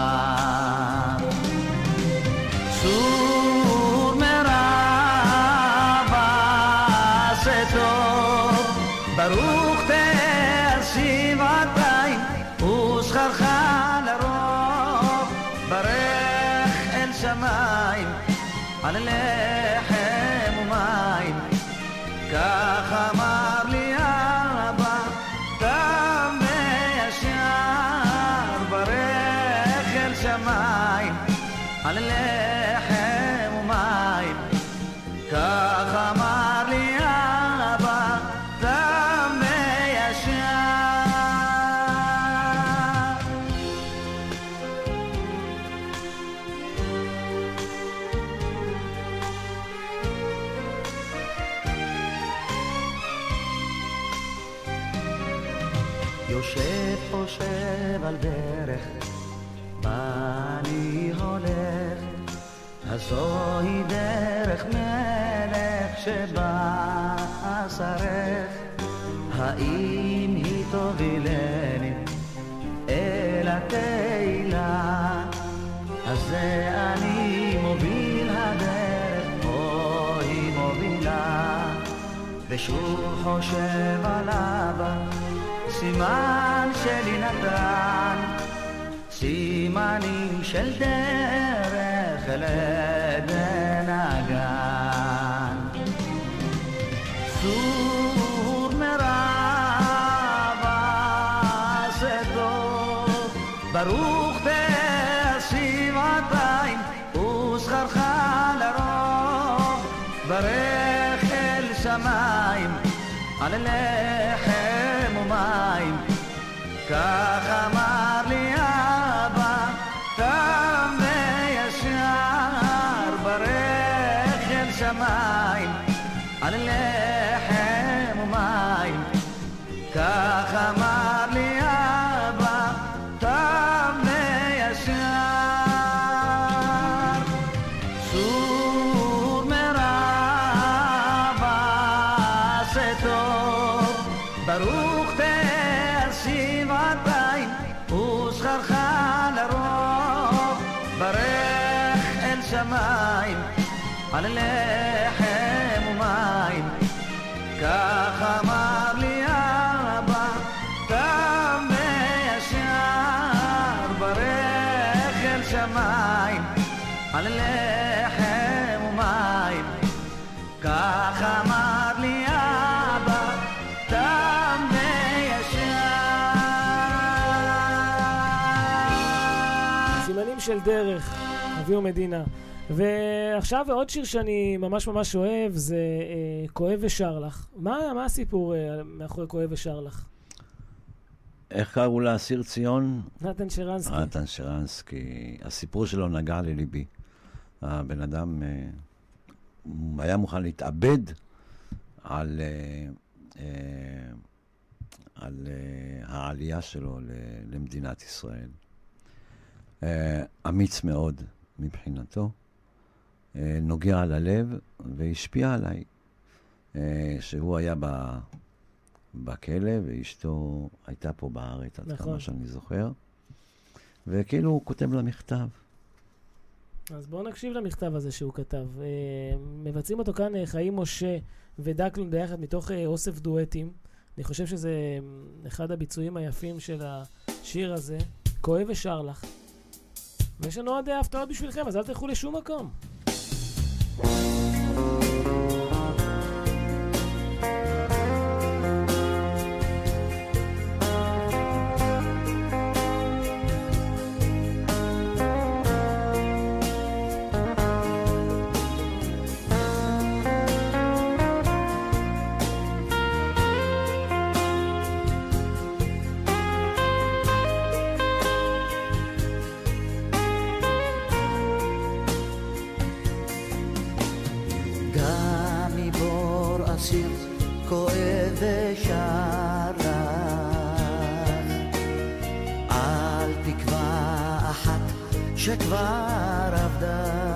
חושב על דרך, בה אני הולך, הזוהי דרך מלך שבא אסרך, האם היא תובילני אל התהילה, אז זה אני מוביל הדרך, או היא מובילה, ושוב חושב על אבא, סימן שלי נתן, סימנים של דרך אל עדן הגן. צור מרע ועשה טוב, ברוך תהיה שבעתיים, ושכרך לרוב, ברך אל שמיים, ומים. כך דרך, אביהו מדינה. ועכשיו עוד שיר שאני ממש ממש אוהב, זה אה, כואב ושר לך. מה, מה הסיפור אה, מאחורי כואב ושר לך? איך קראו לאסיר ציון? נתן שרנסקי. נתן שרנסקי. הסיפור שלו נגע לליבי. הבן אדם אה, היה מוכן להתאבד על, אה, אה, על אה, העלייה שלו למדינת ישראל. אה, אמיץ מאוד מבחינתו, אה, נוגע ללב והשפיע עליי. אה, שהוא היה ב... בכלא, ואשתו הייתה פה בארץ, עד נכון. כמה שאני זוכר. וכאילו הוא כותב לה מכתב. אז בואו נקשיב למכתב הזה שהוא כתב. מבצעים אותו כאן חיים משה ודקלון ביחד מתוך אוסף דואטים. אני חושב שזה אחד הביצועים היפים של השיר הזה. כואב ושר לך. ויש לנו עוד אה, הפתעות בשבילכם, אז אל תלכו לשום מקום. שכבר עבדה.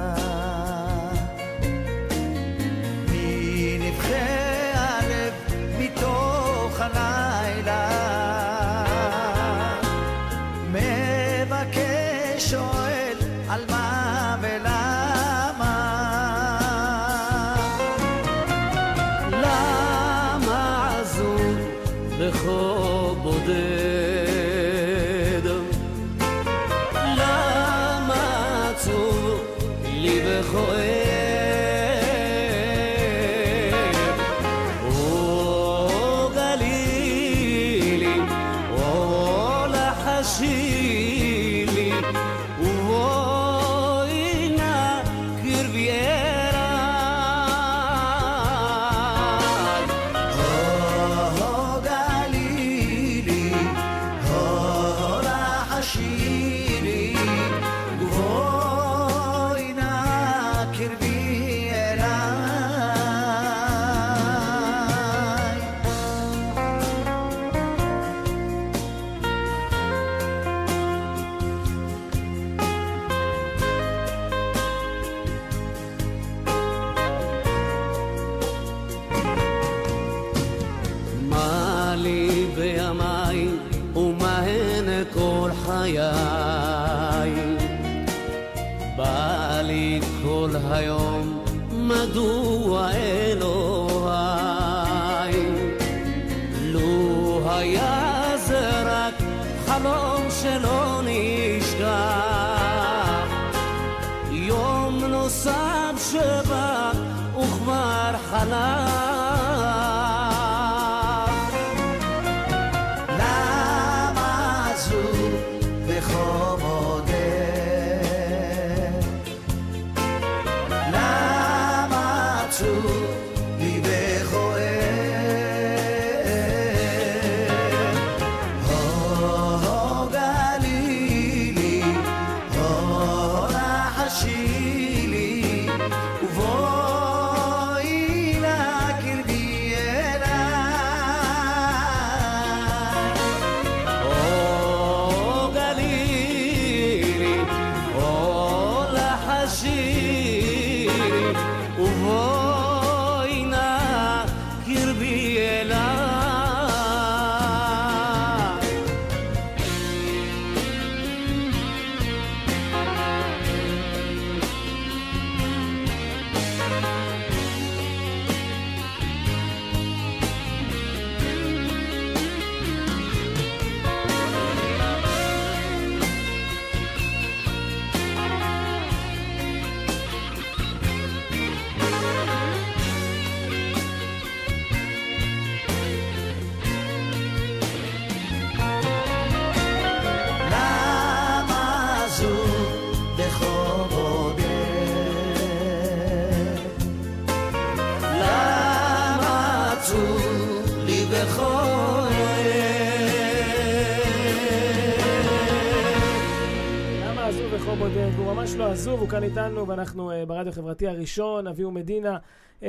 שוב, הוא כאן איתנו, ואנחנו uh, ברדיו החברתי הראשון, אביהו מדינה. Uh,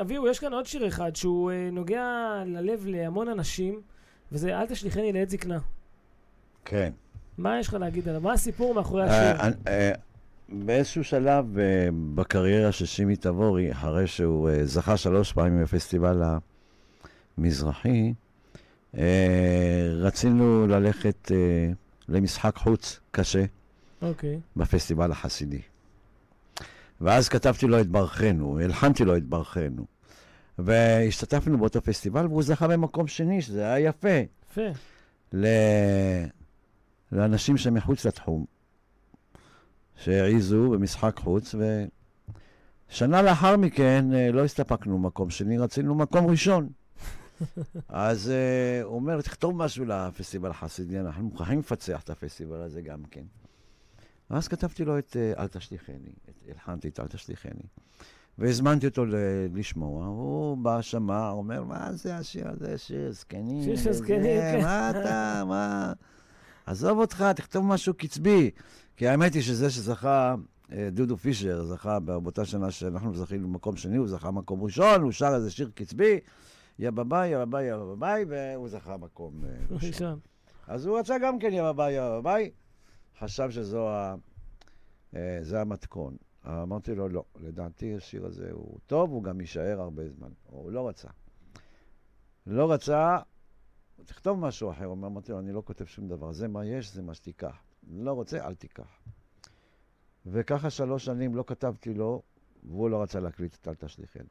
אביהו, יש כאן עוד שיר אחד שהוא uh, נוגע ללב להמון אנשים, וזה "אל תשליכני לעת זקנה". כן. מה יש לך להגיד עליו? מה הסיפור מאחורי השיר? באיזשהו שלב בקריירה של שימי תבורי, אחרי שהוא זכה שלוש פעמים בפסטיבל המזרחי, רצינו ללכת למשחק חוץ קשה. אוקיי. Okay. בפסטיבל החסידי. ואז כתבתי לו את ברכנו, הלחנתי לו את ברכנו. והשתתפנו באותו פסטיבל, והוא זכה במקום שני, שזה היה יפה. יפה. ל... לאנשים שמחוץ לתחום, שהעיזו במשחק חוץ, ושנה לאחר מכן אה, לא הסתפקנו במקום שני, רצינו מקום ראשון. *laughs* אז אה, הוא אומר, תכתוב משהו לפסטיבל החסידי, אנחנו מוכרחים לפצח את הפסטיבל הזה גם כן. ואז כתבתי לו את אה, אל תשליכני, את- הלחנתי את אל תשליכני. והזמנתי אותו ל- לשמוע, הוא בא, שמע, אומר, מה זה השיר הזה, שיר זקנים? שיר של זקנים, כן." מה אתה, מה? עזוב אותך, תכתוב משהו קצבי. כי האמת היא שזה שזכה, אה, דודו פישר זכה באותה שנה שאנחנו זכינו במקום שני, הוא זכה מקום ראשון, הוא שר איזה שיר קצבי, יא בביי, יא בביי, יא בביי, והוא זכה מקום אה. ראשון. אז הוא רצה גם כן יא בביי, יא בביי, חשב שזו ה... אה, זה המתכון. אמרתי לו, לא, לדעתי השיר הזה הוא טוב, הוא גם יישאר הרבה זמן. הוא לא רצה. לא רצה, תכתוב משהו אחר. אמרתי לו, אני לא כותב שום דבר. זה מה יש, זה מה שתיקח. לא רוצה, אל תיקח. וככה שלוש שנים לא כתבתי לו, והוא לא רצה להקליט את אל תשליכני.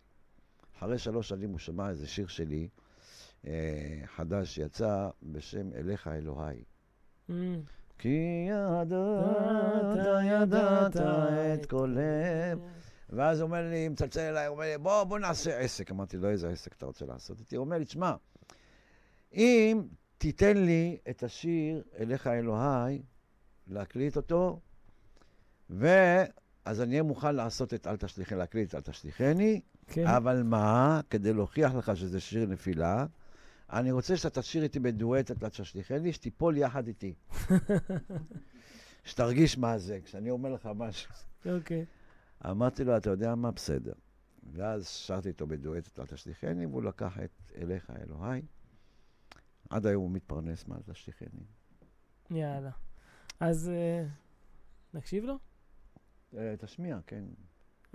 אחרי שלוש שנים הוא שמע איזה שיר שלי, אה, חדש שיצא, בשם אליך אלוהי. Mm. כי ידעת, ידעת את לב. ואז הוא אומר לי, מצלצל אליי, הוא אומר לי, בוא, בוא נעשה עסק. אמרתי לו, איזה עסק אתה רוצה לעשות איתי? הוא אומר לי, תשמע, אם תיתן לי את השיר אליך אלוהי, להקליט אותו, ואז אני אהיה מוכן לעשות את אל תשליכני, להקליט את אל תשליכני, כן. אבל מה, כדי להוכיח לך שזה שיר נפילה, אני רוצה שאתה תשאיר איתי בדואט את תשליכני, שתיפול יחד איתי. *laughs* שתרגיש מה זה, כשאני אומר לך משהו. אוקיי. אמרתי לו, אתה יודע מה? בסדר. ואז שרתי איתו בדואט את אל תשליכני, והוא לקח את אליך אלוהי. עד היום הוא מתפרנס מאל תשליכני. יאללה. אז אה, נקשיב לו? אה, תשמיע, כן.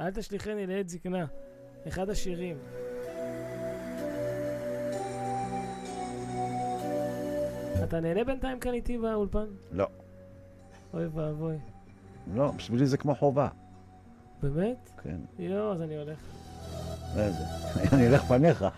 אל תשליכני לעת זקנה. אחד השירים. אתה נהנה בינתיים כאן איתי באולפן? לא. אוי ואבוי. לא, בשבילי זה כמו חובה. באמת? כן. יואו, אז אני הולך. איזה. *laughs* אני אלך פניך. *laughs*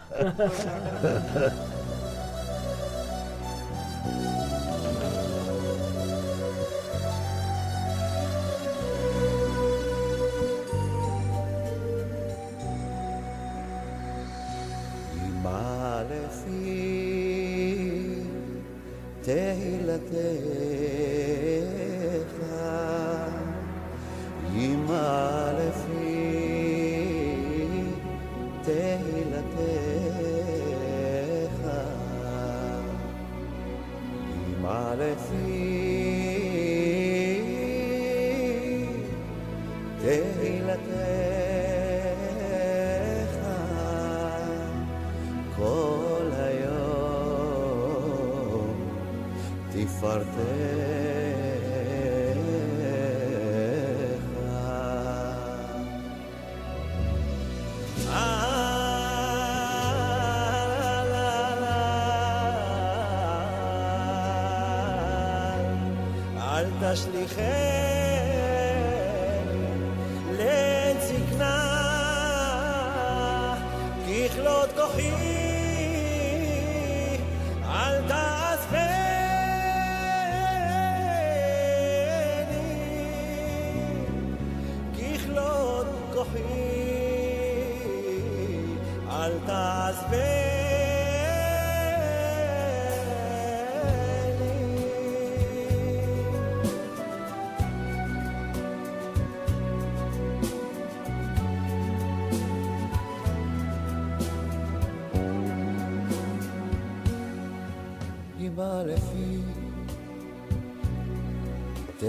תפארתך.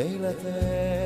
életet.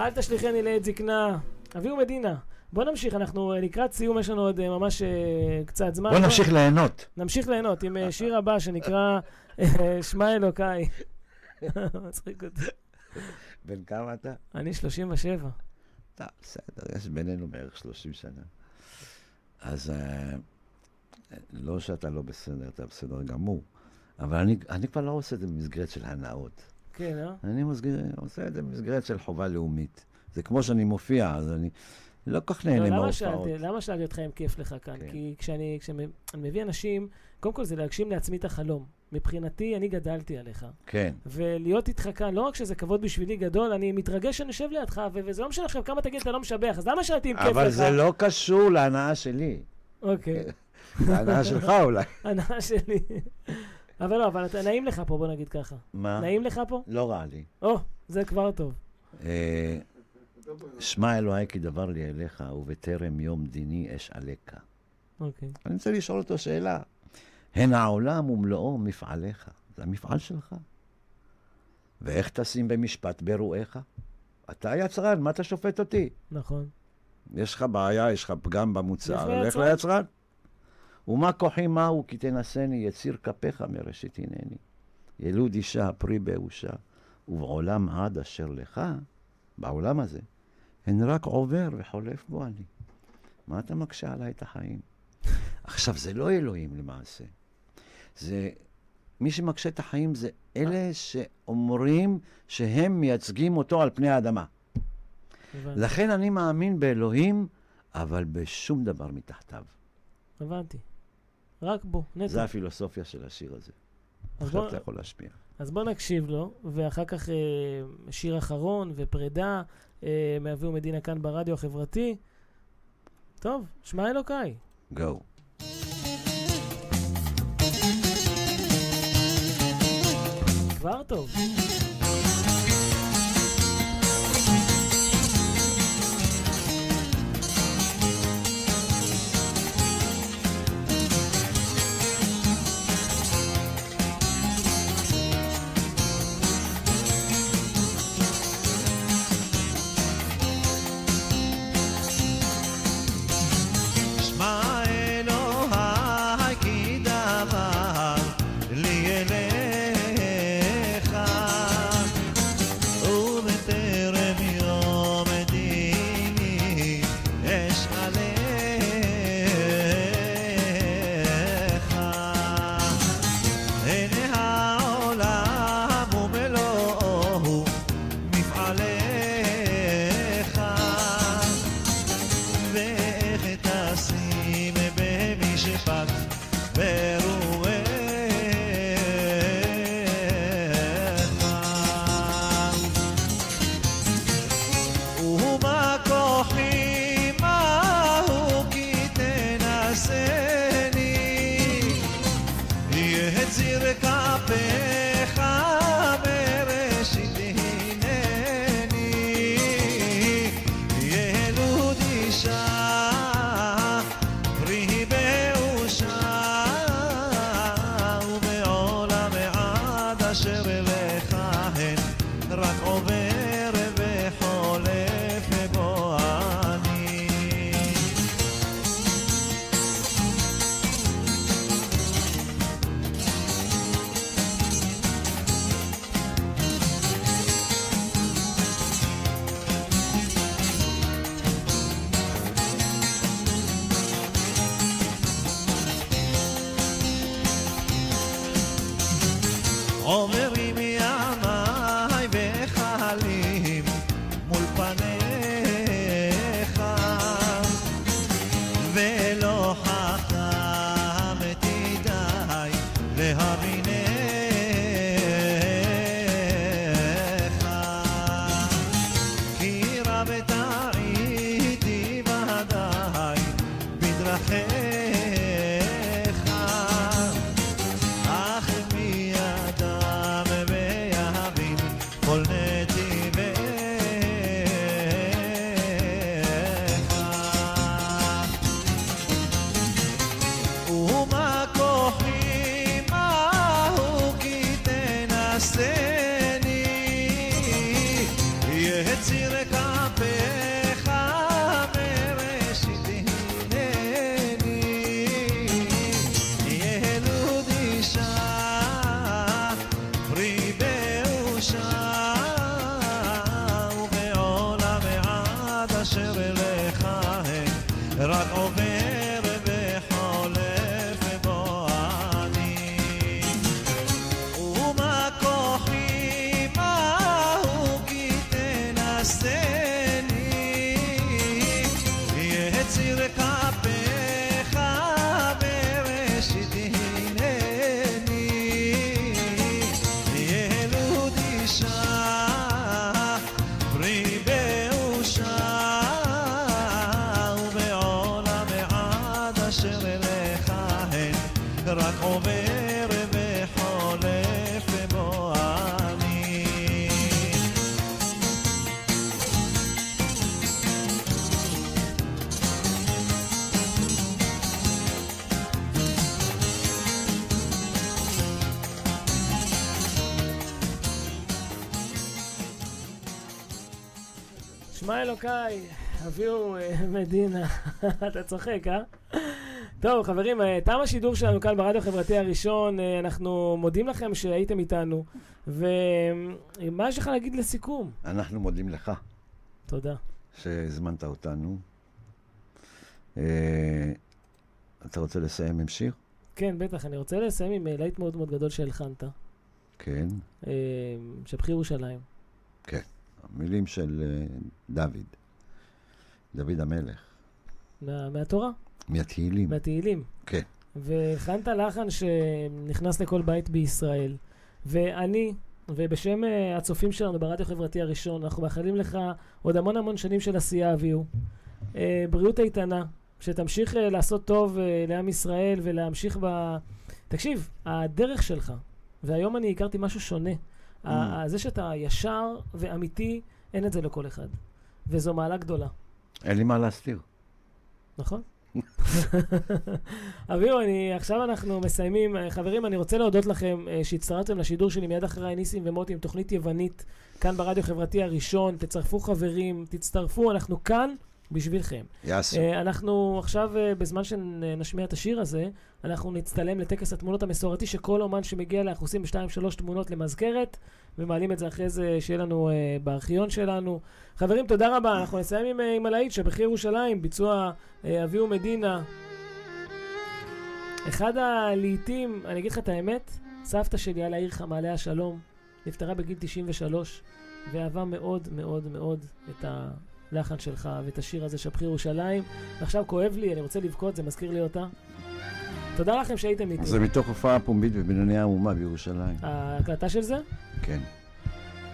אל תשליכני לעת זקנה. אביהו מדינה. בוא נמשיך, אנחנו אה, לקראת סיום, יש לנו עוד אה, ממש אה, קצת זמן. בוא נמשיך ליהנות. נמשיך ליהנות עם שיר הבא שנקרא שמע אלוקיי. *laughs* מצחיק אותי. בן כמה אתה? אני 37. טוב, בסדר, יש בינינו בערך 30 שנה. אז לא שאתה לא בסדר, אתה בסדר גמור. אבל אני, אני כבר לא עושה את זה במסגרת של הנאות. כן, אה? אני מסגר, עושה את זה במסגרת של חובה לאומית. זה כמו שאני מופיע, אז אני לא כל כך לא, נהנה למה מההופעות. למה שאלתי אותך אם כיף לך כאן? כן. כי כשאני כשאני מביא אנשים, קודם כל זה להגשים לעצמי את החלום. מבחינתי, אני גדלתי עליך. כן. ולהיות איתך כאן, לא רק שזה כבוד בשבילי גדול, אני מתרגש שאני יושב לידך, וזה לא משנה עכשיו כמה תגיד אתה לא משבח, אז למה שאלתי אם כיף לך? אבל זה לא קשור להנאה שלי. אוקיי, *laughs* זה הנאה שלך אולי. *laughs* הנאה שלי. אבל לא, אבל אתה, נעים לך פה, בוא נגיד ככה. מה? נעים לך פה? לא רע לי. או, זה כבר טוב. אה, שמע אלוהי כי דבר לי אליך, ובטרם יום דיני אש עליך. אוקיי. אני רוצה לשאול אותו שאלה. הן העולם ומלואו מפעליך. זה המפעל שלך. ואיך תשים במשפט ברואיך? אתה יצרן, מה אתה שופט אותי? נכון. יש לך בעיה, יש לך פגם במוצר, לך ליצרן. ומה כוחי מהו כי תנסני יציר כפיך מראשית הנני. ילוד אישה פרי באושה, ובעולם עד אשר לך, בעולם הזה, הן רק עובר וחולף בו אני. מה אתה מקשה עליי את החיים? עכשיו, זה לא אלוהים למעשה. זה, מי שמקשה את החיים זה אלה שאומרים שהם מייצגים אותו על פני האדמה. הבנתי. לכן אני מאמין באלוהים, אבל בשום דבר מתחתיו. הבנתי. רק בו, נטו. זו הפילוסופיה של השיר הזה. אז עכשיו בוא- אתה יכול להשפיע. אז בוא נקשיב לו, ואחר כך אה, שיר אחרון ופרידה אה, מאביהו מדינה כאן ברדיו החברתי. טוב, שמע אלוקיי. גו. כבר טוב. Oh, this אלוקיי, הביאו אה, מדינה. *laughs* אתה צוחק, אה? טוב, חברים, אה, תם השידור שלנו כאן ברדיו החברתי הראשון. אה, אנחנו מודים לכם שהייתם איתנו. ומה יש לך להגיד לסיכום? אנחנו מודים לך תודה. שהזמנת אותנו. אתה רוצה לסיים עם שיר? כן, בטח, אני רוצה לסיים עם להיט מאוד מאוד גדול שהלחנת, כן. שבחי ירושלים. המילים של אה, דוד. דוד המלך. מה- מהתורה, מהתהילים. מהתהילים. כן. והכנת לחן שנכנס לכל בית בישראל. ואני, ובשם אה, הצופים שלנו ברדיו החברתי הראשון, אנחנו מאחלים לך עוד המון המון שנים של עשייה, אביהו. אה, בריאות איתנה, שתמשיך לעשות טוב לעם ישראל ולהמשיך ב... תקשיב, הדרך שלך, והיום אני הכרתי משהו שונה. ה- זה שאתה ישר ואמיתי, אין את זה לכל אחד. וזו מעלה גדולה. אין לי מה להסתיר. נכון? *laughs* אביהו, אני, עכשיו אנחנו מסיימים. אה, חברים, אני רוצה להודות לכם שהצטרפתם לשידור שלי מיד אחרי ניסים ומוטי עם תוכנית יוונית, כאן ברדיו החברתי הראשון. תצרפו חברים, תצטרפו, אנחנו כאן בשבילכם. יאסו. אה, אנחנו עכשיו, אה, בזמן שנשמיע את השיר הזה, אנחנו נצטלם לטקס התמונות המסורתי, שכל אומן שמגיע אנחנו עושים בשתיים שלוש תמונות למזכרת, ומעלים את זה אחרי זה, שיהיה לנו אה, בארכיון שלנו. חברים, תודה רבה. אנחנו נסיים עם, עם הלהיט שבחיר ירושלים, ביצוע אביהו מדינה. אחד הלהיטים, אני אגיד לך את האמת, סבתא שלי על העיר חמאלי השלום, נפטרה בגיל 93, ואהבה מאוד מאוד מאוד את הלחן שלך ואת השיר הזה, שבחיר ירושלים. ועכשיו כואב לי, אני רוצה לבכות, זה מזכיר לי אותה. תודה לכם שהייתם איתי. זה מתוך הופעה פומבית בבנייני האומה בירושלים. ההקלטה של זה? כן,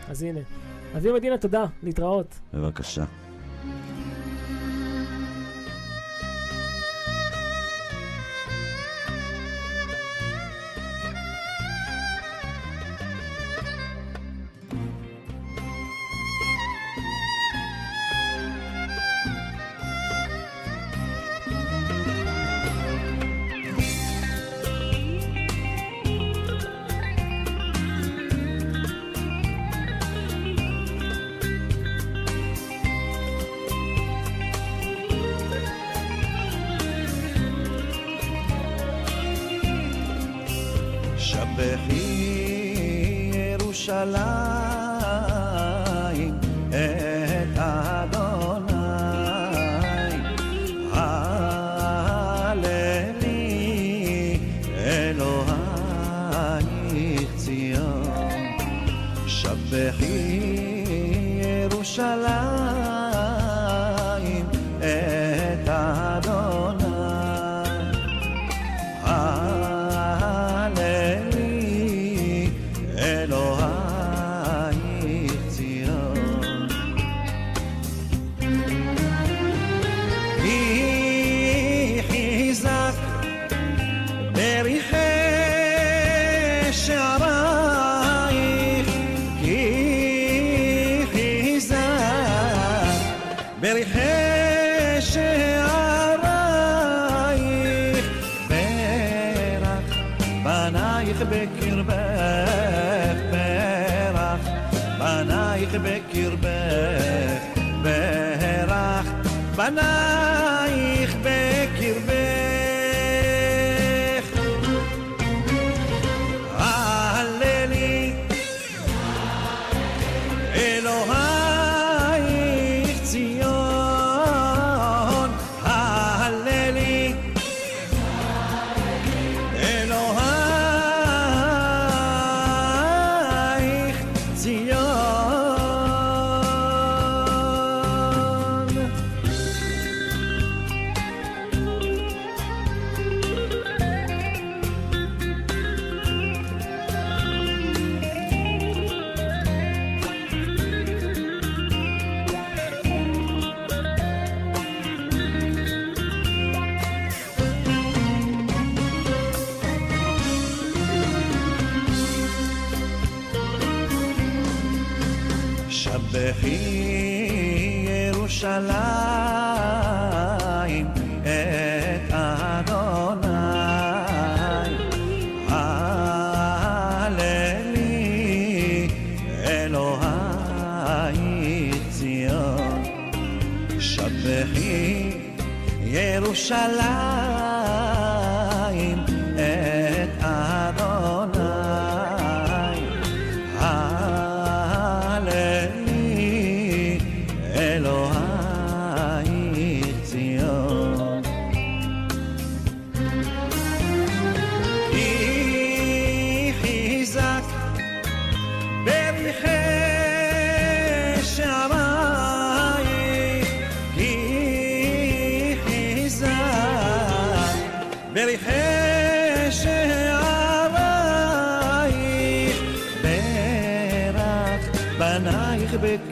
אז הנה. אביהו מדינה, תודה, להתראות. בבקשה.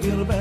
בנייך בקרבך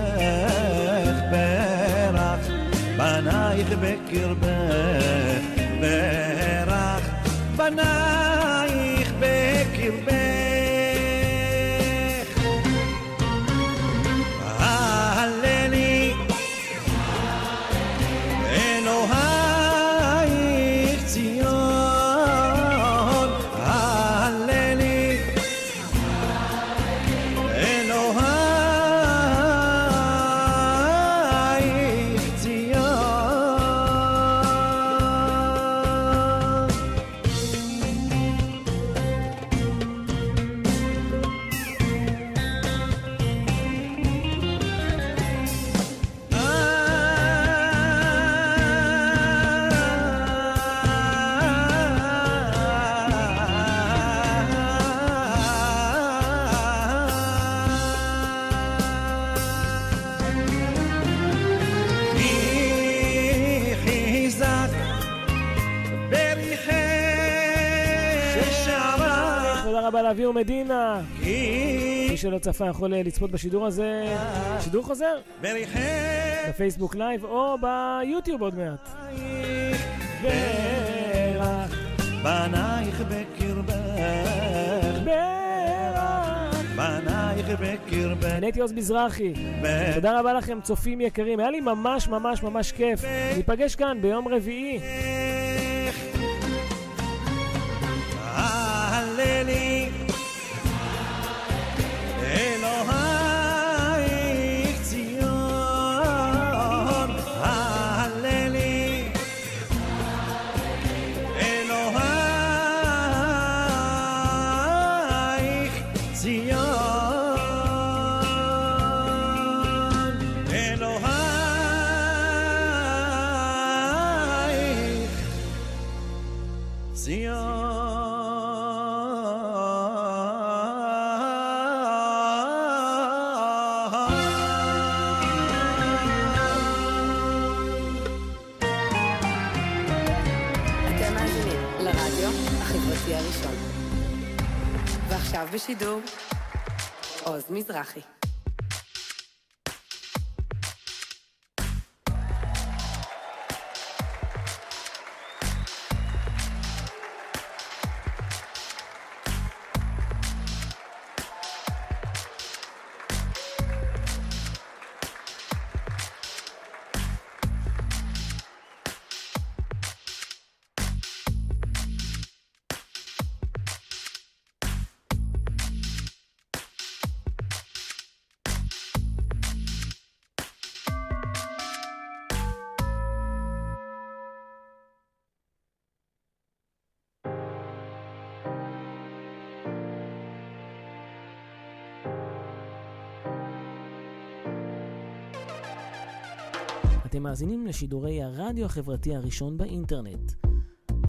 צפה יכול אה, לצפות בשידור הזה, שידור חוזר, בפייסבוק לייב או ביוטיוב עוד מעט. ברך, בנייך בקרבך ברך. בנייך בקרבך אני הייתי עוז מזרחי. תודה רבה לכם, צופים יקרים. היה לי ממש ממש ממש כיף. ניפגש כאן ביום רביעי. בשידור, עוז מזרחי. מאזינים לשידורי הרדיו החברתי הראשון באינטרנט.